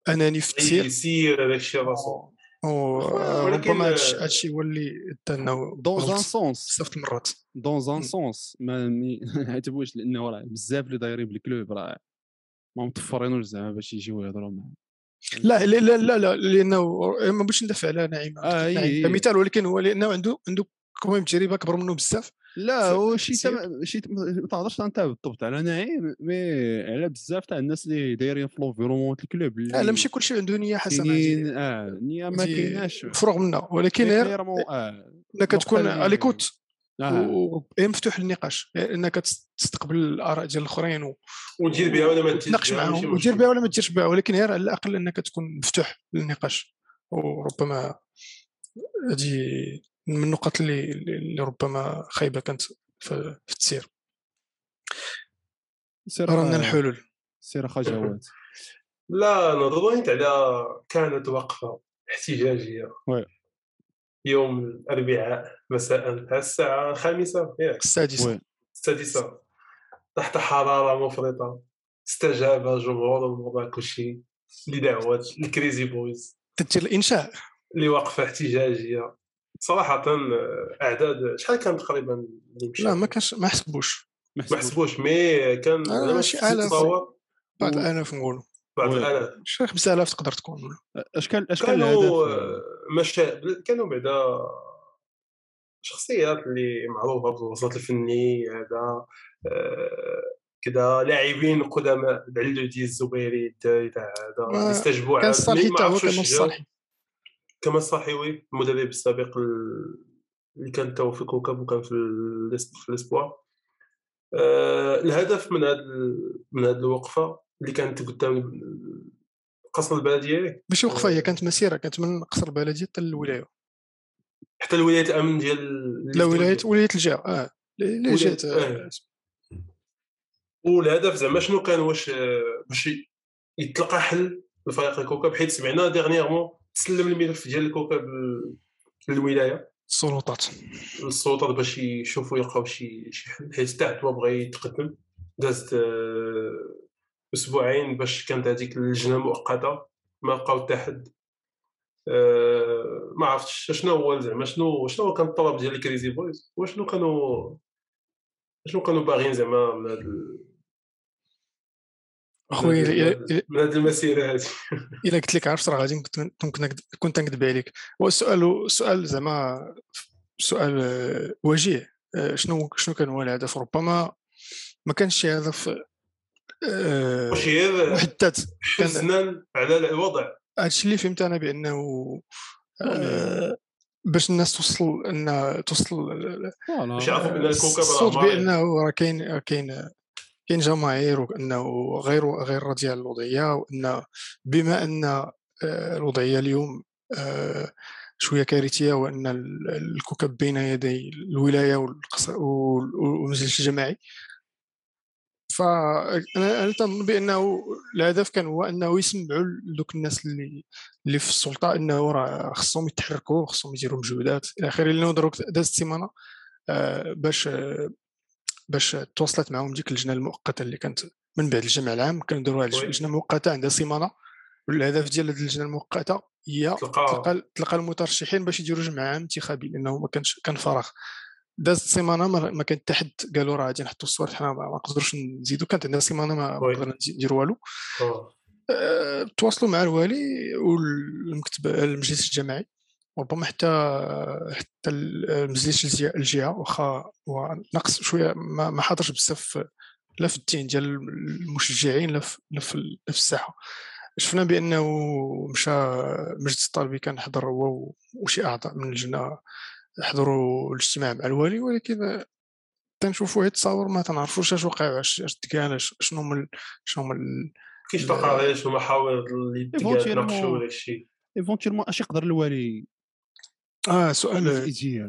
أناني في التسير يسير هذاك الشيء راسو. ربما هادشي هو اللي انه dans un sens بزاف المرات. dans un sens ما نعتبوش لأنه راه بزاف اللي دايرين بال club راه ما مطفرينوش زعما باش يجيو يهضروا معاه لا لا لا لا لأنه ما بغيتش ندافع على نعيم آه كمثال ولكن هو لأنه عنده عنده كمان تجربة أكبر منه بزاف. لا هو شي تم... شي ما تهضرش انت بالضبط على نعيم mais على بزاف تاع الناس اللي دايرين في l'environnement ال club لا لا ماشي كلشي عنده نية حسنة آه النيه ما كايناش فروغ منها ولكن غير آه. إنك تكون اليكوت آه. مفتوح للنقاش إنك تستقبل الآراء ديال الآخرين و... ودير بها ولا ما تناقش معاهم ودير بها ولا ما ديرش بها ولكن غير على الأقل إنك تكون مفتوح للنقاش وربما هذه من النقط اللي, اللي ربما خايبة كانت في, في التسير. رانا الحلول. سير اخا جواد لا نظرت على كانت وقفة احتجاجية. oui. يوم الأربعاء مساء تاع الساعة الخامسة. السادسة. السادسة. تحت حرارة مفرطة. استجاب جمهور المراكشي لدعوة ال Crazy Boys. تدير الإنشاء. لوقفة احتجاجية. صراحة إعداد شحال كان تقريبا اللي مشى؟ لا ما كانش ما حسبوش. ما ما حسبوش. mais كان آه، شي بعض و- الالاف نقولوا. بعض. الالاف شي 5000 تقدر تكون. اش كان اش كان كانوا آه، مشا كانوا بعدا شخصيات اللي معروفة بالوسط الفني هذا آه، كذا لاعبين قدماء بعلو ديال الزبيري تاع هذا استجبوا كان الصالحي هو عرفتش كان. الصالحي كما الصالحي oui المدرب السابق ال- اللي كان تو في كوكب وكان في الأسبوع آه، الهدف من هذا من هذه الوقفة اللي كانت قدام قصر البلديه ماشي وقفة آه. هي كانت مسيرة كانت من قصر البلديه حتى للولاية حتى الولايه الأمن ديال لا ولايه. ولاية الجهه آه اللي جات آه. والهدف زعما شنو كان واش آه، باش يتلقى حل لفريق الكوكب حيت سمعنا dernièrement تسلم الملف ديال الكوكب للولايه السلطات. للسلطات باش يشوفوا يلقاو شي شي حل. حيت حتى عتبة بغى يتقدم. دازت آه، أسبوعين باش كانت هذيك اللجنة مؤقتة. ما لقاو حتى حد. آه، ما عرفتش شنو هو زعما شنو شنو هو كان الطلب ديال ال Crazy Boys وشنو كانوا شنو كانوا باغيين زعما من ال- اخويا من هاد المسيرة هذه. الا قلت لك عرفت راه غادي كنت كنت نكذب- كنت نكذب عليك هو السؤال سؤال زعما سؤال آه، وجيه. آه، شنو شنو كان هو الهدف؟ ربما ما كانش شي هدف آه، واش غير محدد. حزنا على الوضع. هادشي اللي فهمت أنا بأنه آه، باش الناس توصل إن توصل باش يعرفوا بأن الكوكب الصوت. بأنه راه كاين راه كاين كاين جماهير وانه غير غير راضية على الوضعية وان بما إن آه، الوضعية اليوم آه، شوية كارثية وإن ال- الكوكب بين يدي الولاية والمجلس الجماعي. فانا أنا تنظن بأنه الهدف كان هو إنه يسمعوا لذوك الناس اللي اللي في السلطة إنه راه خصهم يتحركوا خصهم يديروا مجهودات إلى آخره لأنه دروك دازت السيمانه آه، باش باش تواصلت معهم ديك اللجنة المؤقتة اللي كانت من بعد الجمع العام كانوا داروا واحد. اللجنه مؤقتة عندها سيمانة والهدف ديال هذه اللجنة المؤقتة هي تلقى تلقى تلقى المترشحين باش يديروا جمع عام انتخابي لأنه ما كانش كان فراغ دازت السيمانه ما كان حتى حد قالوا راه غادي نحطوا الصور حنا ما نقدروش نزيدوا كانت عندنا سيمانة ما. قدرنا نزي- نديروا والو آه. أه، تواصلوا مع الوالي والمكتب المجلس الجماعي وربما حتى حتى المجلس الجهه واخا هو نقص شوية ما ما حاضرش بزاف لا في الدين ديال المشجعين لا في الساحة شفنا بأنه مشى مجلس الطالبي كان حضر هو وشي أعضاء من اللجنة حضروا الاجتماع مع الوالي ولكن تنشوفوا هاد التصاور ما تنعرفوش اش وقع اش أش- شنو هما شنو هما ال- كاينش تقارير ومحاور اللي. تناقشوا ولا شي ايفونتيرمون اش يقدر الوالي آه سؤال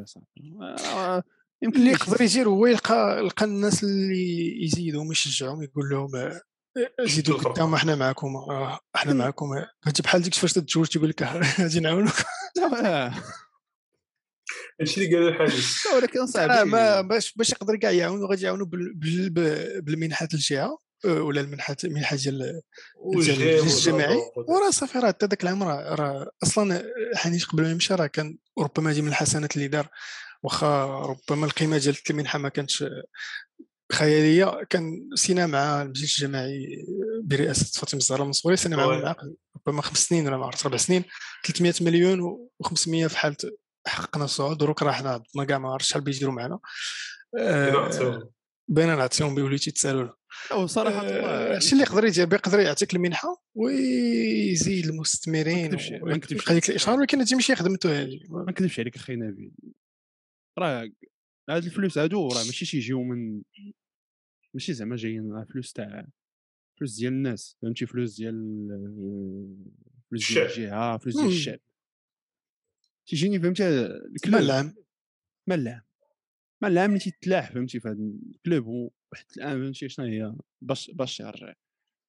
صاحبي آه، يمكن اللي يجي- يقدر يدير هو يلقى يلقى الناس اللي يزيدهم يشجعهم يقول لهم آه، زيدوا. قدام إحنا معكم آه، إحنا معكم. هادي بحال ديك فاش تتزوج تيقول لك غادي نعاونوك. لا هادشي اللي قال الحديث لا، ولكن ما باش باش يقدر كاع يعاونوا غادي يعاونوا بالمنحات الجهة ولا المنحات المنحة ديال وهذا. وراه صافي راه حتى ذاك العام راه أصلا حنيش قبل ما يمشي راه كان ربما هذه من الحسنات اللي دار. واخا ربما القيمة ديال المنحه ما كانتش خيالية كان سينا مع المجلس الجماعي برئاسة فاطمة الزهراء المنصوري سينا وي. العقد ربما خمس سنين ولا ما عرفت أربع سنين. 300 مليون و500 في حالة حققنا الصعود دروك راه حنا هبطنا كاع ما عرفتش شحال بيديروا معنا. آه،. بين نعطيهم بوليتي تسالوا أو صراحة آه، هادشي اللي يقدر يدير يقدر يعطيك المنحة ويزيد المستثمرين ما نكذبش- ديك الإشهار ولكن ماشي خدمته هادي. ما نكذبش عليك أخي نبيل. راه هاد الفلوس هادو راه ماشي تيجيو من ماشي زعما جايين راه فلوس تاع فلوس ديال الناس فهمتي؟ فلوس ديال فلوس ديال. الجهة فلوس ديال. الشعب. تيجيني فهمتي؟ مال ال club العام مال العام اللي تيتلاح فهمتي في هذا ال club وواحد الان فهمتي شنو هي باش باش يرجع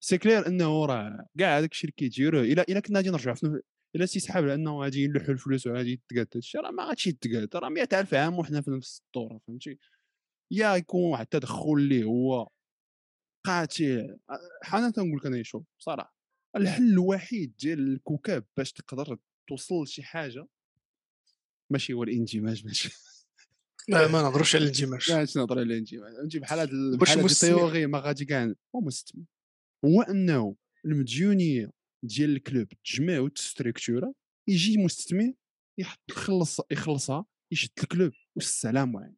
c'est clair إنه راه كاع هذاك الشيء اللي كيديروه إلا إلا كنا غادي نرجعوا إلا تيسحب على انه غادي يلوحوا الفلوس وغادي يتقاد هذا الشيء راه ما غاديش يتقاد راه 100000 عام وحنا في نفس الدورة فهمتي. يا يكون واحد التدخل اللي هو قاتل. حنا تنقول لك أنا شوف بصراحة الحل الوحيد ديال الكوكب باش تقدر توصل لشي حاجة ماشي هو الإندماج ماشي. لا ما نهضروش على الاندماج لا نهضر على الاندماج فهمتي بحال هاد ال- واش ال théorie ما غادي كاع هو مستثمر هو انه المديونيه ديال ال club تجمع وتستركتورا يجي مستثمر يحط يخلص يخلصها يشد ال club والسلام عليكم.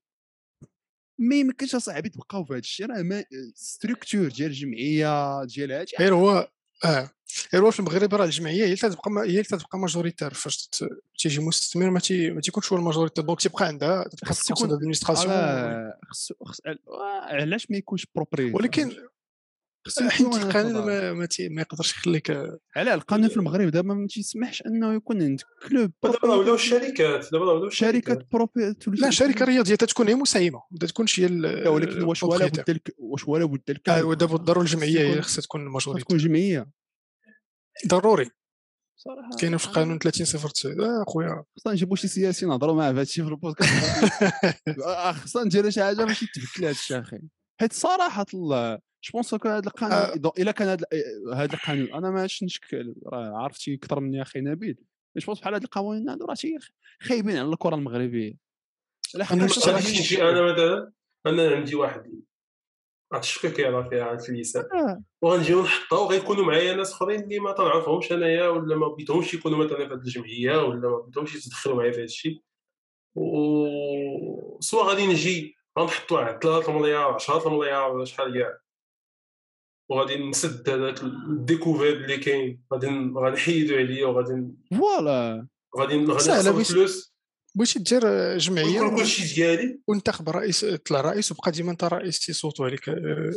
ما يمكنش أصاحبي تبقاو في هذا الشيء راه ما structure ديال الجمعية ديال هادشي. غير هو آه. غير هو في المغرب راه الجمعية هي اللي تبقى هي اللي تبقى majoritaire فاش تيجي مستثمر ما, تي... ما تيكونش هو ال majoritaire donc تيبقى عندها تبقى خاص خصو خص- آه، علاش ما يكونش propriétaire ولكن حيت القانون ما, ما, تي... ما يقدرش يخليك على القانون في المغرب دابا ما تيسمحش انه يكون عندك club دابا ولاو الشركات دابا ولاو شركات. بروبي لا شركة رياضية تتكون هي مساهمة ما تكونش هي ولكن واش ولا. بد واش ولا بد ودابا ضروري الجمعية هي تكون- اللي خصها تكون خاصها majoritaire تكون جمعية. ضروري. صراحة كاينة في القانون 30 صفر 9 آه خويا خصنا نجيبوا شي سياسي نهضروا معاه في هذا الشيء في البودكاست. آه، خصنا نديروا شي حاجة باش يتبدل هذا الشيء أخي. حيت صراحة الله je pense que هذا القانون آه. إذا- إلا كان هذا القانون أنا ما عادش نشكل راه عرفتي أكثر مني أخي نبيل. je pense بحال هاد القوانين هادو راه تي خايبين على الكرة المغربية. أنا مثلا أنا عندي واحد واحد الشبكه كيهضر فيها على آه. وغنجيو نحطها وغيكونوا معايا ناس آخرين اللي ما تنعرفهمش أنايا ولا ما بغيتهمش يكونوا مثلا في هذه الجمعية ولا ما بغيتهمش يتدخلوا معايا في هذا الشيء. و سواء غادي نجي غنحط واحد 3 مليار 10 مليار ولا شحال كاع. وغادي نسد هذاك الديكوفير اللي كاين غادي غنحيدو عليا وغادي voilà. غادي غادي نخسر الفلوس. بغيتي دير آه، جمعية ويكون كلشي ديالي. وانتخب رئيس طلع رئيس وبقى ديما انت رئيس تيصوتوا عليك آه،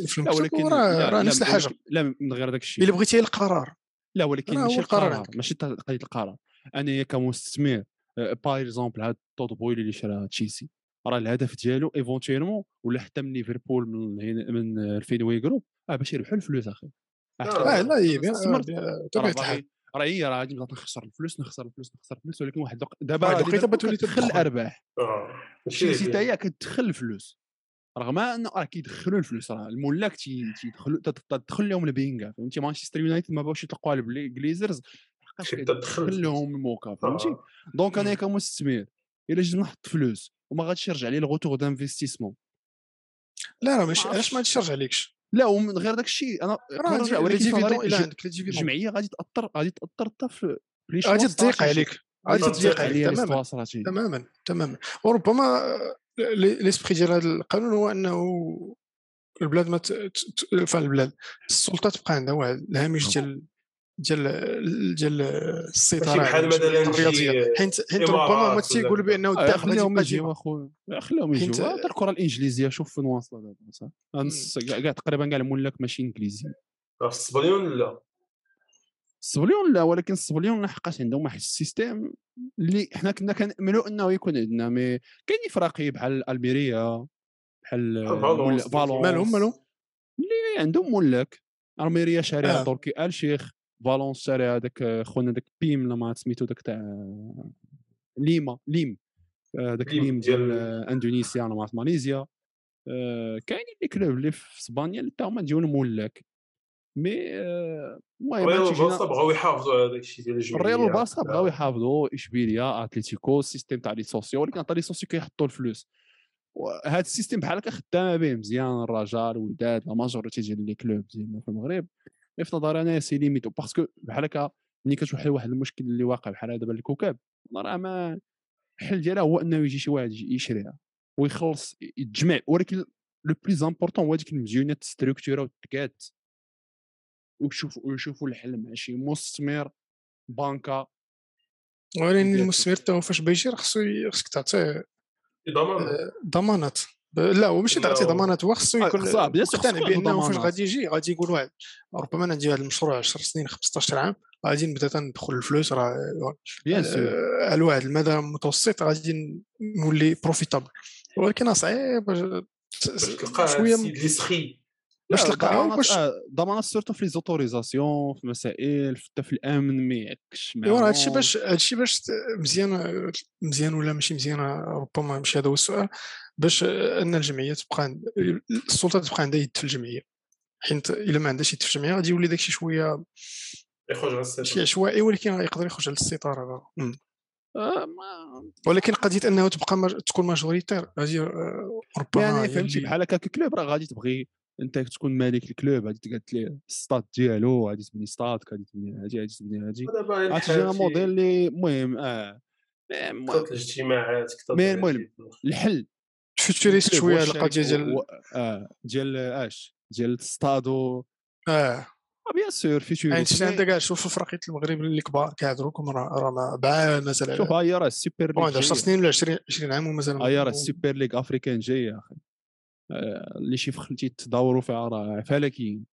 في لا المكتب. ولكن راه لا- لا، نفس الحاجة. لا من غير داك الشيء. إلا بغيتي القرار لا ولكن ماشي القرار. ماشي قضيه القرار. أنا كمستثمر باغ exemple هاد Todd Boehly اللي شرا تشيلسي. راه الهدف ديالو éventuellement ولا حتى من ليفربول من هنا- من ال Fenway Group آه باش يربحوا الفلوس أخي. آه، آه لا هي bien- استثمرت. bien- راه بطبيعه الحال. باغي- راه هي راه غادي نبدا نخسر الفلوس نخسر الفلوس نخسر الفلوس ولكن واحد الوقت دابا واحد الوقيته بتولي تدخل. الأرباح آه ماشي تشيلسي ديالي. حتى هي كتدخل الفلوس رغم انه راه كيدخلوا الفلوس راه الملاك تي- تيدخلوا تدخل لهم البينغا فهمتي مانشستر يونايتد ما بغاوش يطلقوا على ال Glazers لحقاش حيت تدخل كيدخل. لهم الموكا فهمتي آه. donc أنا. كمستثمر إلا جيت نحط فلوس وما غاديش يرجع لي ال retour d'investissement لا راه ماشي ما علاش ما. غاديش يرجع عليكش لا ومن غير داك الشيء. أنا راه ولكن الجمعية غادي تأثر غادي تأثر حتى في غادي تضيق. عليك. غادي تضيق عليك تماما. تماما تماما. وربما لي- ليسبري ديال هذا القانون هو أنه البلاد ما ت- ت- البلاد. السلطة تبقى عندها واحد الهامش ديال ديال ديال السيطرة بحال مثلا الرياضية. حيت حيت ربما ما ولا تيقول كذا. بأنه آه، الداخل غادي خليهم يجيو أخويا. خليهم حيت- يجيو. حتى الكره الانجليزيه شوف فين واصلة دابا كاع تقريبا كاع الملاك ماشي إنجليزي. راه في الصبليون لا. الصبليون لا ولكن الصبليون لحقاش عندهم واحد ال système اللي حنا كنا كناملوا إنه يكون عندنا. mais كاينين فراقي بحال ألميريا بحال فالونس. مالهم مالهم؟ اللي عندهم ملاك. ألميريا شاريها آه. تركي ال شاري هذاك خونا داك بيم لما سميتو داك تاع ليما ليم آه، داك ليم ديال آه، إندونيسيا ولا مع ماليزيا آه، كاينين les clubs اللي في اسبانيا اللي حتى هما ديالهم ملاك mais آه، المهم ريال البارسا بغاو يحافظوا على داك الشيء ديال الجمعيه الريال والبارسا بغاو يحافظوا اشبيليا أتليتيكو ال système تاع les socios ولكن حتى les socios كيحطوا الفلوس. وهذا ال système بحال هكا خدامة به مزيان الرجاء الوداد la majorité ديال les clubs ديالنا في المغرب. mais في نظري أنا c'est limité parce que بحال هكا ملي كتوحل واحد المشكل اللي واقع بحال دابا الكوكب راه ما الحل ديالها هو أنه يجي شي واحد يشريها ويخلص يتجمع ولكن le plus important هو ديك المديونية تستركتورا وتكات ويشوفوا ويشوفوا الحل مع شي مستثمر بانكا. ولكن المستثمر حتى هو فاش بيجي خصو خصك تعطيه ضمان آه، ضمانات ب- لا هو ماشي لا، تعطيه هو- ضمانات هو خصو آه، يكون خصها- bien sûr مقتنع بانه فاش. غادي يجي غادي يقول واحد ربما أنا ندير هذا المشروع 10 سنين 15 عام غادي نبدا تندخل الفلوس راه bien sûr آه، على واحد المدى المتوسط غادي نولي profitable ولكن صعيب شوية اللي سخي. باش ضمانات باش ضمانات surtout في les autorisations في مسائل حتى في الامن ما يعكش ايوا راه هادشي معاهم. باش هادشي باش مزيان مزيان ولا ماشي مزيان ربما ماشي هذا هو السؤال باش أن الجمعيه تبقى السلطة تبقى عندها يد في الجمعية حيت إلا ما عندهاش يد في الجمعية غادي يولي داكشي شوية يخرج على شي السيطره عشوائي ولكن يقدر يخرج على السيطرة. آه، ولكن قضية انه تبقى مج... تكون majoritaire هذه آه، ربما يعني فهمتي بحال هكا club راه غادي تبغي أنت تكون مالك ال club غادي تقاد ليه الستاد ديالو غادي تبني ستاد غادي تبني هادي غادي تبني هادي. ودابا غادي تجي الحال موديل في اللي المهم آه. كثرة الاجتماعات كثرة مي. المهم، الحل. فيوتشريست الكلوب شوية القضية ديال آه ديال أش؟ ديال الستاد و آه بيان سور يعني فيتوريست انت عندك؟ كاع شوف الفرقيت المغرب اللي كبار كيهضروكم راه راه ما- بعاد مازال شوف هاي راه السوبر ليغ 10 جاية. سنين ولا 20 20 عام ومازال هاي راه السوبر ليغ أفريكان جاي يا أخي آه، اللي شي فخلتي تداوروا فيها راه فلكيين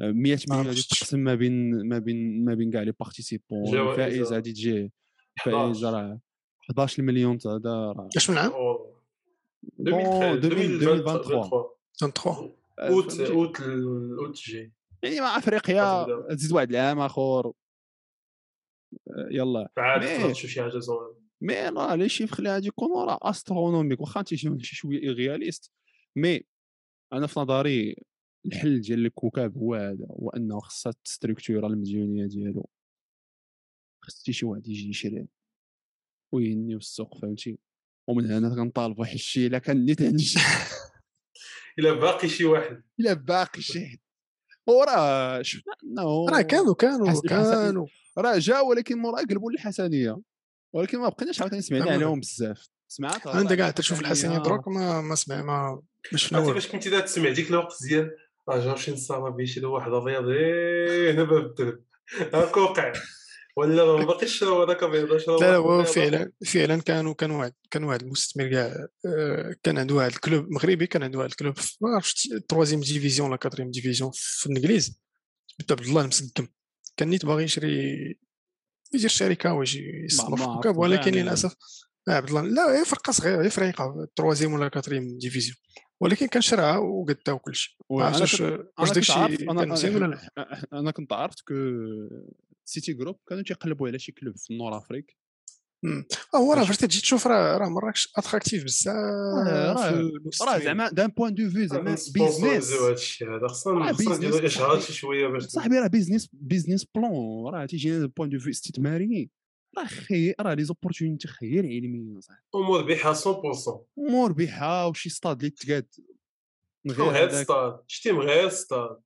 آه، 100 ما مليون غادي. تقسم ما بين ما بين ما بين كاع لي بارتيسيبون الفائز آه. غادي تجي 11. الفائز راه 11 مليون تاع هذا راه. اش من عام؟ أوه. bon 2023 2023 23 آه، أوت؟ أوت الجاي يعني مع أفريقيا تزيد واحد العام آخر. آه، يلا. تشوف شي حاجة زوينة. mais راه les chiffres اللي غادي يكونوا راه astronomiques واخا تيجيو شي شوية réalistes mais أنا في نظري الحل ديال الكوكب هو هذا هو أنه خصها تستركتورا المديونية ديالو. خص شي واحد يجي يشري وينيو السوق فهمتي؟ ومن هنا كنطالبوا واحد الشيء إلا كان نيت إلا باقي شي واحد. إلا باقي شي حد وراه شفنا أنه راه كانوا كانوا كانوا. راه جا ولكن مورا قلبوا للحسنية. ولكن ما بقيناش عاوتاني سمعنا أما- عليهم بزاف. سمعت انت كاع تشوف الحسنيه دروك ما ما سمع ما ما شفنا عرفتي والو فاش كنتي تسمع؟ ديك الوقت ديال راه جاو شي نصابه بيشري واحد أبيض. هنا باب الدرب هاك وقع ولا ما باقيش هو هذاك أبيض؟ لا لا هو فعلا فعلا كانوا كان واحد كان واحد المستثمر كاع آه، كان عنده واحد ال club مغربي كان عنده واحد ال club في- ما عرفتش troisième division ولا quatrième division في الإنجليز. سميتو عبد الله المسقم كان نيت باغي يشري يدير شركه ويجي ما الكوكب ولكن يعني. للأسف آه، عبد الله لا هي فرقة صغيرة هي فريقه troisième ولا quatrième division ولكن كان شراها وقدها وكل شيء ما عرفتش واش واش كان مزيان أنا- ولا لا أنا كنت عرفت que City Group كانوا تيقلبوا على شي club في ال Nord Afrique هو راه. فاش تجي تشوف راه راه مراكش attractive بزاف راه- في. زعما d'un point de vue زعما business هذا الشيء خصنا خصنا صاحبي. شي شوية باش صاحبي راه business business plan راه تيجي point de vue استثماري راه خير راه les opportunités خير علميا صاحبي ومربحه 100% مربحه وشي ستاد اللي تقاد من غير ستاد شتي من غير ستاد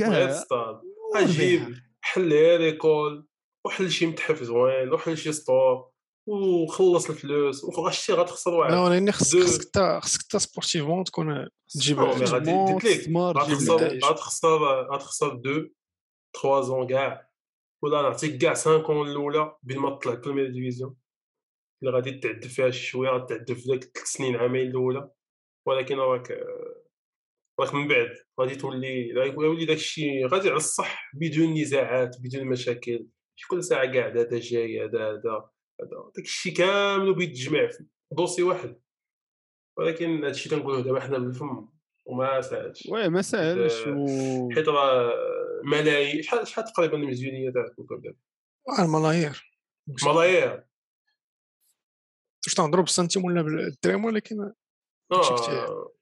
غير ستاد. أجيب حل غير l'école. وحل شي متحف زوين وحل شي store وخلص الفلوس. وغاشتي غتخسر لا واحد ولكن خصك خصك تا خصك تا sportivement تكون تجيب غادي غتخسر. غتخسر غتخسر deux 3 ans كاع. ولا نعطيك كاع 5 ans الأولى بين ما تطلع première division اللي غادي تعذب فيها شوية غتعذب في داك 3 سنين عامين الأولى. ولكن راك راك من بعد. غادي تولي غيولي داك الشيء غادي على الصح بدون نزاعات بدون مشاكل. كل ساعة قاعد هذا جاي هذا هذا هذا. داك الشيء كامل بيتجمع في دوسي واحد. ولكن هذا الشيء كنقولوه دابا حنا بالفم. وما ساهلش وي ما ساهلش و حيت راه ملايين شحال شحال تقريبا الميزانيه تاع الكوكب دابا آه، الملايير. ملايير. واش تنهضروا بالسنتيم ولا بالدرهم ولكن. آه،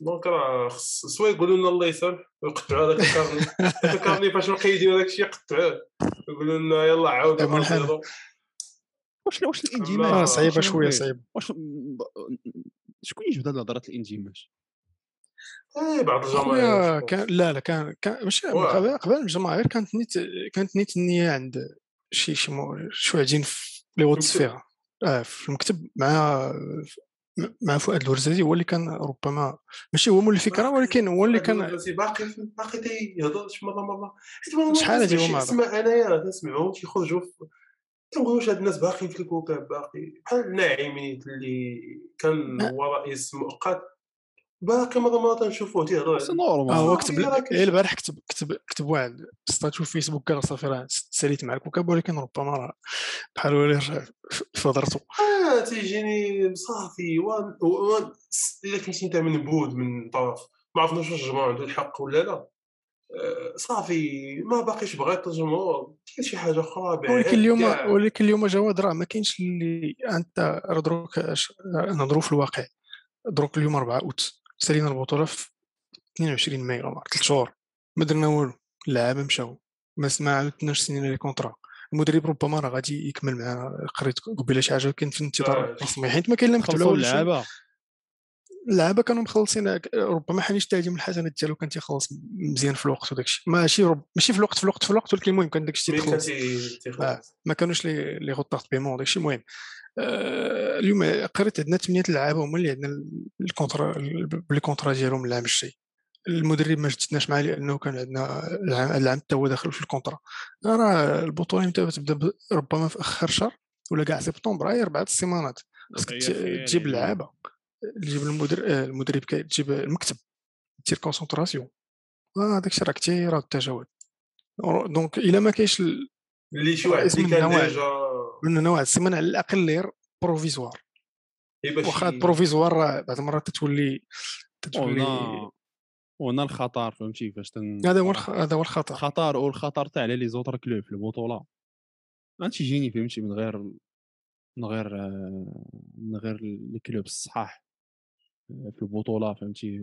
donc راه خص soit يقولوا لنا الله يسامح ويقطعوا هذاك ال carnet هذاك ال carnet فاش مقيدين هذاك الشيء يقطعوه. يقولوا لنا يلا عاودوا. واش واش آه، صعيبة شنو شوية؟ صعيبة. واش شكون يجبد هاد الهضره الاندماج إيه بعض الجماهير كان لا لا كان كان واه. قبل قبل الجماهير كانت نيت كانت نيت النية عند شي شي مو- شي واحدين في لي وات المكتب. سفير آه في المكتب مع مع فؤاد الورزازي هو اللي كان ربما ماشي هو مول الفكرة ولكن هو اللي كان باقي باقي باقي تيهضر شي مرة مرة حيت شحال هادي كنسمعش هما اسماء أنايا تنسمعهم تيخرجوا واش هاد الناس باقيين في الكوكب باقي بحال الناعمين اللي كان. هو رئيس مؤقت باقي مرة مرة تنشوفوه تيهضر سي على- آه هو نورمال كتب كاين غير البارح كتب كتب كتب واحد statut في فيسبوك قال صافي راه ساليت مع الكوكب ولكن ربما راه بحال هو اللي رجع في هضرته آه تيجيني صافي وان وان إلا كنتي أنت منبوذ من طرف ما عرفناش واش الجمهور عنده الحق ولا لا. آه، صافي ما باقيش بغيت الجمهور دير شي حاجة أخرى ولكن اليوم. ولكن اليوم جواد راه ما كاينش اللي أنت دروك نهضروا في الواقع. دروك اليوم 4 أوت. سالينا البطولة في 22 ماي راه 3 شهور. ما درنا والو اللعابه مشاو. ما سمع عاودناش سنين les contrats. المدرب ربما راه غادي يكمل معاه. قريت قبيله شي حاجة كاين في الانتظار آه. الرسمي حيت ما كاين لا مكتوب. اللعابة. اللعابة كانوا مخلصين ربما حنيش التهديم الحسنات ديالو كان تيخلص مزيان في الوقت وداك الشيء. ماشي رب... ماشي في الوقت في الوقت في الوقت ولكن المهم كان داك الشيء تيخلص. آه. ما كانوش لي لي paiements داك الشيء. المهم آه، اليوم قريت عندنا ثمانيه لعابه هما اللي عندنا ال contrat ب les contrats ديالهم العام الجاي المدرب ما جدناش معاه لأنه كان عندنا العام العام حتى هو داخل في ال contrat. راه البطولة متى تبدا ربما في آخر شهر ولا كاع سبتمبر هي أربعة السيمانات. خاصك تجيب يعني. اللعابه تجيب المدرب المدرب كي- تجيب المكتب دير concentration هذاك الشيء راه كثير التجاوز. donc إلا ما كاينش اللي شي واحد اللي كان. déjà من نوع السيمانه على الأقل غير provisoire إيه باش واخا provisoire راه بعض المرات تتولي تتولي وهنا الخطر فهمتي؟ فاش تن هذا هو الخ- هذا هو الخطر. الخطر والخطر تاع على les autres clubs في البطوله ما تيجيني فهمتي؟ من غير من غير من غير les clubs الصحاح. في البطوله فهمتي؟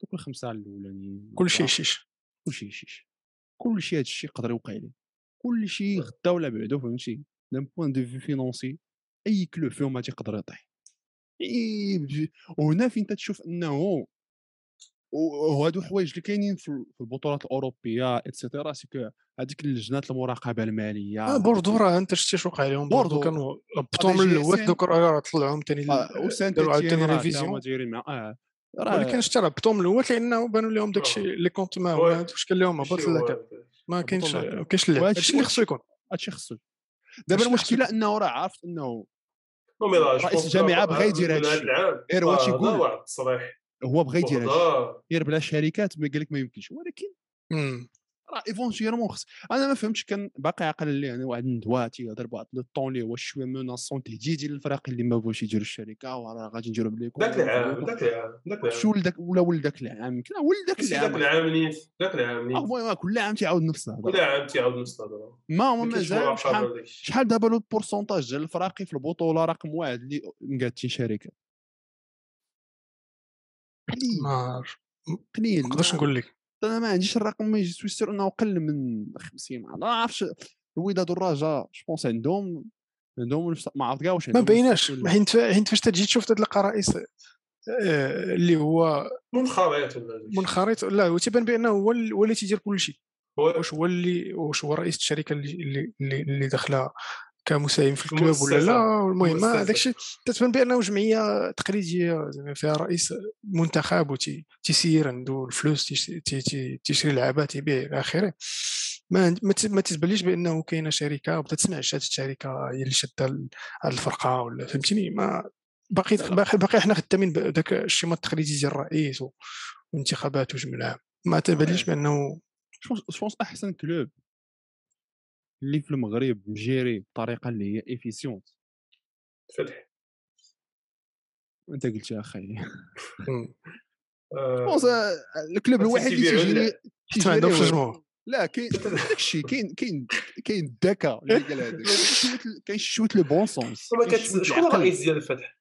دوك الخمسة الأولانيين. كل شيء شيش كل شيء شيش كل شيء هذا الشيء يقدر يوقع ليه كل شيء غدا ولا بعدو فهمتي d'un point de vue financier أي club فيهم ما تيقدر يطيح وهنا فين تتشوف إنه وهادو الحوايج اللي كاينين في ال- في البطولات الأوروبية et cetera est-ce que هذيك اللجنات المراقبة المالية آه بوردو راه أنت شتي واش وقع لهم بوردو. كانوا هبطوهم من الأول. دوك راه طلعوهم ثاني داروا عاوتاني هما révision دايرين مع آه ولكن شتي راه هبطوهم من الأول لأنه بانوا لهم داك الشيء اللي كونت ما. واش كان لهم هبط هو- ما كاينش. ما كاينش اللعب. هادشي اللي خصو يكون. هادشي خصو. دابا المشكلة انه راه عرفت انه رئيس الجامعة لا- بغا يدير هادشي. غير هو آه، تيقول. واحد التصريح. هو بغى يدير هادشي. غير بلا شركات ما قال لك ما يمكنش. ولكن. راه éventuellement خص أنا ما فهمتش كان باقي عاقل لي أنا واحد الندوه تيهضر بواحد le ton اللي هو شوية menaçant تهديدي للفريق اللي ما بغاوش يديروا الشركة وراه غادي نديروا بليكم ذاك العام ذاك العام ذاك العام. شو ولدك ولا ولدك العام يمكن. ولدك بس ذاك العام العام نيت ذاك العام آه، نيت المهم كل عام تيعاود نفس الهضرة. كل عام تيعاود نفس الهضرة. ما هو ما كاينش مازال شحال داك دابا le pourcentage ديال الفراقي في البطولة رقم واحد اللي مقادتين شركات قليل ما قليل ما. نقدرش نقول لك. أنا ما عنديش الرقم mais je suis sûr أنه أقل من 50 ما نعرفش الوداد والرجاء je pense عندهم عندهم نفس- ما عرفت كاع واش ما عندهم بيناش. حيت حيت فاش تجي تشوف تلقى رئيس آه، اللي هو منخرط ولا. منخرط لا هو تيبان بأنه هو هو اللي تيدير كل شيء واش هو اللي واش هو رئيس الشركة اللي اللي اللي, اللي داخلة كمساهم في ال club ولا. لا المهم. هذاك الشيء تتبان بأنه جمعية تقليدية زعما فيها رئيس منتخب وتيسير عنده الفلوس تيش- تي- تي- تيشري لعابه تيبيع إلى آخره. ما ما تتبانليش بأنه كاينة شركة وبدا تسمعش هذه الشركة هي اللي شادة الفرقة ولا فهمتني ما باقي باقي باقي حنا خدامين بذاك ال schéma التقليدي ديال الرئيس وانتخابات وجمع العام ما تبانليش بأنه je pense أحسن club اللي في المغرب م géré بطريقة اللي هي efficiente فتح انت قلت يا أخي. آه، je pense ال club بس الوحيد اللي تيجي. حتى ما عندهمش الجمهور. لا كاين داكشي كاين كاين كاين الذكاء اللي قال هذاك. كاين شوية le bon sens شكون الرئيس ديال الفتح؟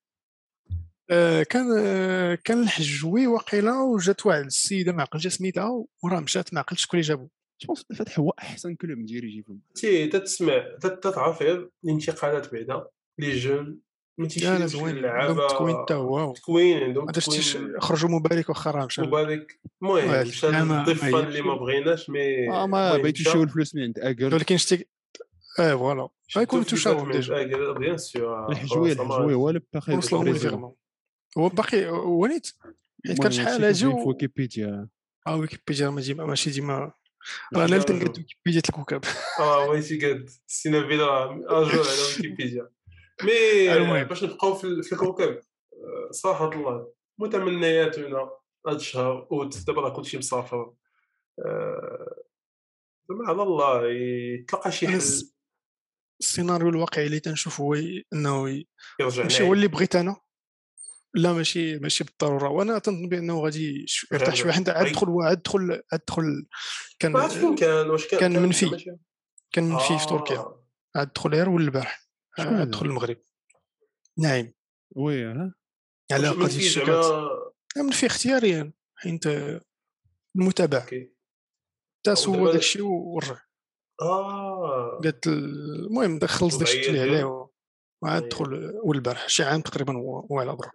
آه، كان آه، كان الحجوي وقيله وجات واحد السيدة ما عقلتش سميتها وراه مشات ما عقلتش شكون اللي جابو. je pense الفتح هو أحسن club م dirigé في المغرب تي تتسمع تت- تتعرف غير الانتقالات بعدا les jeunes ما زوين. اللعابه تكوين حتى هو. تكوين عندهم تكوين. خرجوا مبارك واخا راه مشى مبارك. المهم مشى ما اللي ما بغيناش مي آه ما بغيتو. يشيو الفلوس من عند اكر ولكن شتي آه فوالا. تشاوهم في ديجا. بيان سور. الحجوية الحجوية هو اللي باقي وصلوا هو باقي حيت كان شحال و- ويكيبيديا. آه ويكيبيديا ماشي ديما راه أنا تنقاد ويكيبيديا الكوكب آه بغيتي قاد سينا فيلا اجور على ويكيبيديا مي. باش نبقاو في ال- في الكوكب. آه، صراحة الله متمنياتنا هذا الشهر. أوت دابا راه كلشي مسافر آه، زعما على الله يتلقى شي حل. الس- السيناريو الواقعي اللي تنشوف هو إنه يرجع ماشي هو اللي بغيت أنا. لا ماشي ماشي بالضرورة. وأنا تنظن بأنه غادي يرتاح شوية حيت عاد غير- دخل عاد دخل عاد دخل كان فين كان واش كان كان منفي. كان منفي في آه. تركيا. عاد دخل غير ول البارح عاد هذا؟ دخل المغرب. نعيم. وي ها على قضية زعما منفي اختياريا حيت المتابع. أوكي. تا أو سوى دابا- داك الشيء ورجع آه. قالت ال- المهم خلص داك الشيء اللي عليه وعاد أييه. دخل والبارح شي عام تقريبا هو هو على ضرب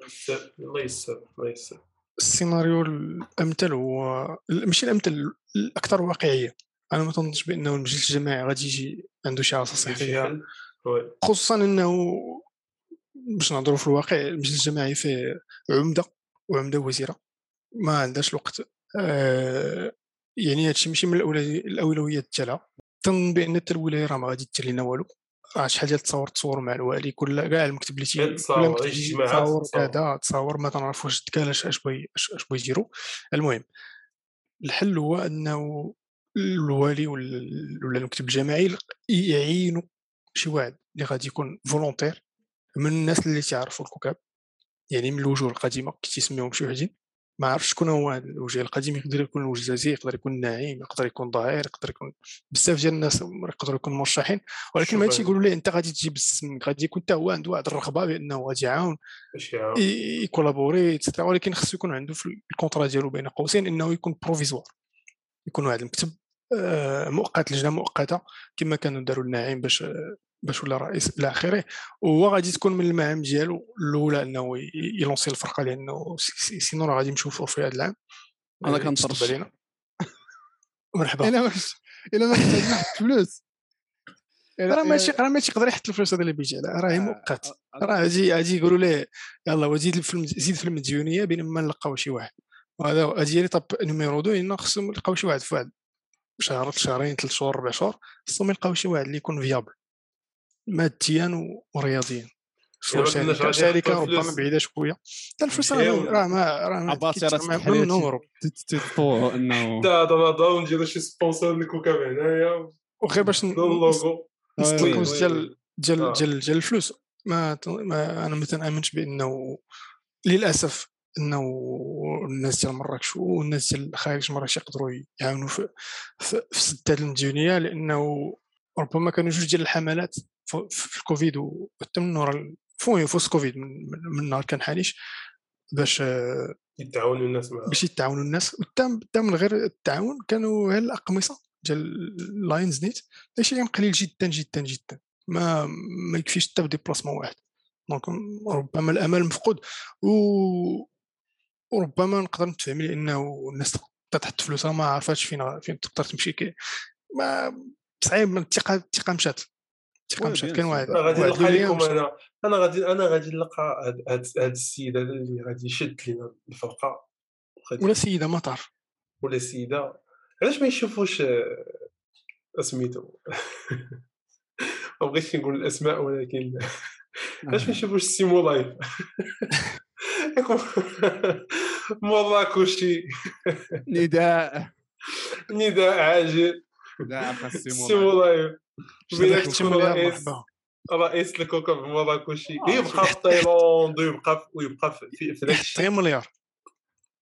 الله يسر الله يسر السيناريو الأمثل هو ماشي الأمثل الأكثر واقعية. أنا ما تنظنش بأنه المجلس الجماعي غادي يجي عنده شي عصا صحية. خصوصا أنه باش نهضروا في الواقع المجلس الجماعي فيه عمدة وعمدة وزيرة. ما عندهاش الوقت. آه يعني هادشي ماشي من الأولويات ديالها. تنظن بأن حتى الولاية راه ما غادي دير لنا والو. راه شحال ديال التصاور تصور مع الوالي كل كاع المكتب اللي تي كل تصاور، تصاور. كذا تصاور ما تنعرف واش تكال اش اش بغي اش بغي يديروا المهم الحل هو انه الوالي ولا المكتب الجماعي يعينوا شي واحد اللي غادي يكون volontaire من الناس اللي تعرفوا الكوكب. يعني من الوجوه القديمة كي شي وحدين. ما عرفتش شكون هو الوجه القديم يقدر يكون الوجزازي يقدر يكون نعيم يقدر يكون ظاهر يقدر يكون بزاف ديال الناس يقدروا يكونوا مرشحين. ولكن ما يقولوا ليه أنت غادي تجيب السم غادي يكون حتى هو عنده واحد الرغبة بأنه غادي يعاون ي collaborer ولكن خصو يكون عنده في ال contrat ديالو بين قوسين إنه يكون provisoire يكون واحد المكتب آه، مؤقت لجنة مؤقتة كما كانوا داروا النعيم باش آه، باش ولا رئيس إلى آخره وهو غادي تكون من المهام ديالو الأولى إنه ي lancer الفرقة لأنه si- si- sinon راه غادي نشوفوا في هذا العام. أنا آه، كنطرش. مرحبا. إلا واش إلا ما نحط فلوس. راه ماشي راه ماشي يقدر يحط الفلوس هذا اللي بيجي راه هي مؤقت. راه غادي غادي يقولوا ليه يلا وزيد في الم- زيد في المديونية بين ما نلقاو شي واحد. وهذا غادي لي طب نيميرو دو ان خصهم يلقاو شي واحد في واحد شهر شهرين ثلاث شهور ربع شهور خصهم يلقاو شي واحد اللي يكون فيابل ماديا ورياضيا شركه نحطوا ربما الفلوس. بعيدة شوية الفلوس راه. ما- راه ما راه ما عباسي كيتش- راه ما- تحل من نورو تطوع إنه دا دا نضعو نديرو شي سبونسور للكوكب هنايا وغير باش ن- دون اللوغو نسد وي، الكوز وي. ديال ديال. ديال ديال الفلوس ما, ما أنا ما تنامنش بأنه للأسف إنه الناس ديال مراكش والناس ديال خارج مراكش يقدروا يعاونوا في في, في سد هذه المديونيه لأنه ربما كانوا جوج ديال الحملات في, في الكوفيد نهار فوق فوس كوفيد من, نهار كان حاليش باش يتعاونوا الناس معاه باش يتعاونوا الناس. حتى من غير التعاون كانوا غير الأقمصة ديال لاينز نيت. شيء قليل جدا جدا جدا. ما ما يكفيش حتى ب déplacement واحد. donc ربما الأمل مفقود. و وربما نقدر نتفهم لأنه الناس تحط فلوسها ما عرفاتش فين فين تقدر تمشي كي ما صعيب من الثقة الثقة مشات. كان. واحد أنا غادي نلقى لكم. أنا أنا غادي أنا غادي نلقى هاد هاد هاد السيد هذا اللي غادي يشد لينا الفرقة. ولا سيدة مطار ولا سيدة. علاش ما يشوفوش آه، سميتو ما بغيتش نقول الأسماء ولكن علاش ما يشوفوش سيمو لايف مراكشي نداء. نداء عاجل. نداء خاص سيمو سيمو لايف رئيس رئيس الكوكب المراكشي آه، يبقى في تايلاند ويبقى ويبقى في في, في داك مليار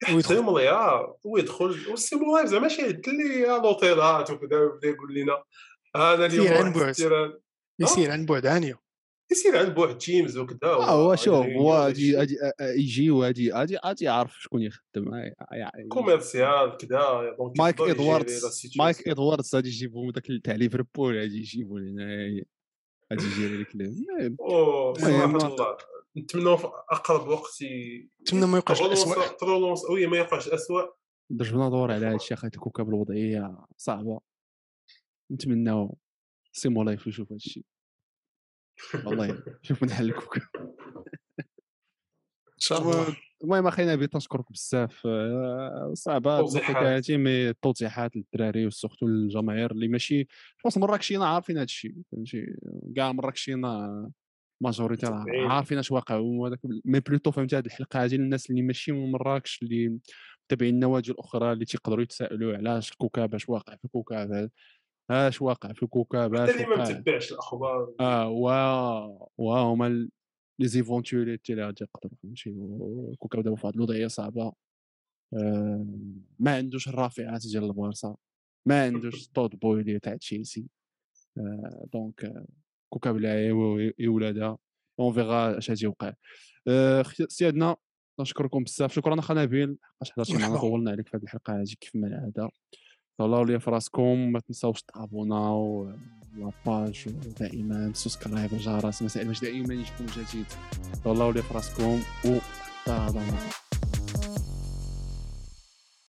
يدخل مليار ويدخل. والسيمو لايف زعما شي يعد لي لوطيلات وكذا ويبدا يقول لنا أنا اليوم سير عن بعد. يسير عن بعد. عانيه يسير عن بوحد تيمز وكذا آه هو شوف وغادي هو يجي وغادي غادي غادي يعرف شكون يخدم. آه، يعني كوميرسيال كذا مايك ادواردز. مايك إدواردز غادي يجيبوا داك تاع ليفربول غادي يجيبوا لنا غادي يجيري لك المهم الله. نتمنى في أقرب وقت نتمنى ما يوقعش الاسوء ت relance oui ما يوقعش اسوء درجنا دور على هذا الشيء اخويا الكوكب الوضعية صعبة. نتمناو سيمو لايف يشوف هذا الشيء. والله شوف من حل الكوكب إن شاء الله المهم أخي نبيل تنشكرك بزاف آه، صعبة توضيحات. هادي mais التوضيحات للدراري و surtout للجماهير اللي ماشي بس مراكشينا عارفين هذا الشيء فهمتي كاع مراكشينا majorité. عارفين اش واقع وهذاك mais plutôt فهمتي هذه الحلقة هذه للناس اللي ماشي من مراكش اللي متابعين النوادي الأخرى اللي تيقدروا يتسائلوا علاش الكوكب اش واقع في الكوكب اش واقع في الكوكب حتى اش اللي ما متبعش الأخبار. آه وا وا هما les éventualités اللي غادي يقدروا فهمتي وكوكب دابا في واحد الوضعية صعبة. آه، ما عندوش الرافعات ديال البارسا ما عندوش طود بويلي تاع تشيلسي. آه، donc آه، كوكب لا ولادها on verra اش غادي يوقع. آه، سيادنا نشكركم بزاف. شكرا اخا نبيل. حقاش حضرتي معنا. طولنا عليك في هذه الحلقة هذه كيف ما العادة. تهلاو ليا في راسكم ما تنساوش تابوناو لاباج دائما سبسكرايب الجرس مسائل باش دائما يجيكم جديد تهلاو ليا في راسكم و حتى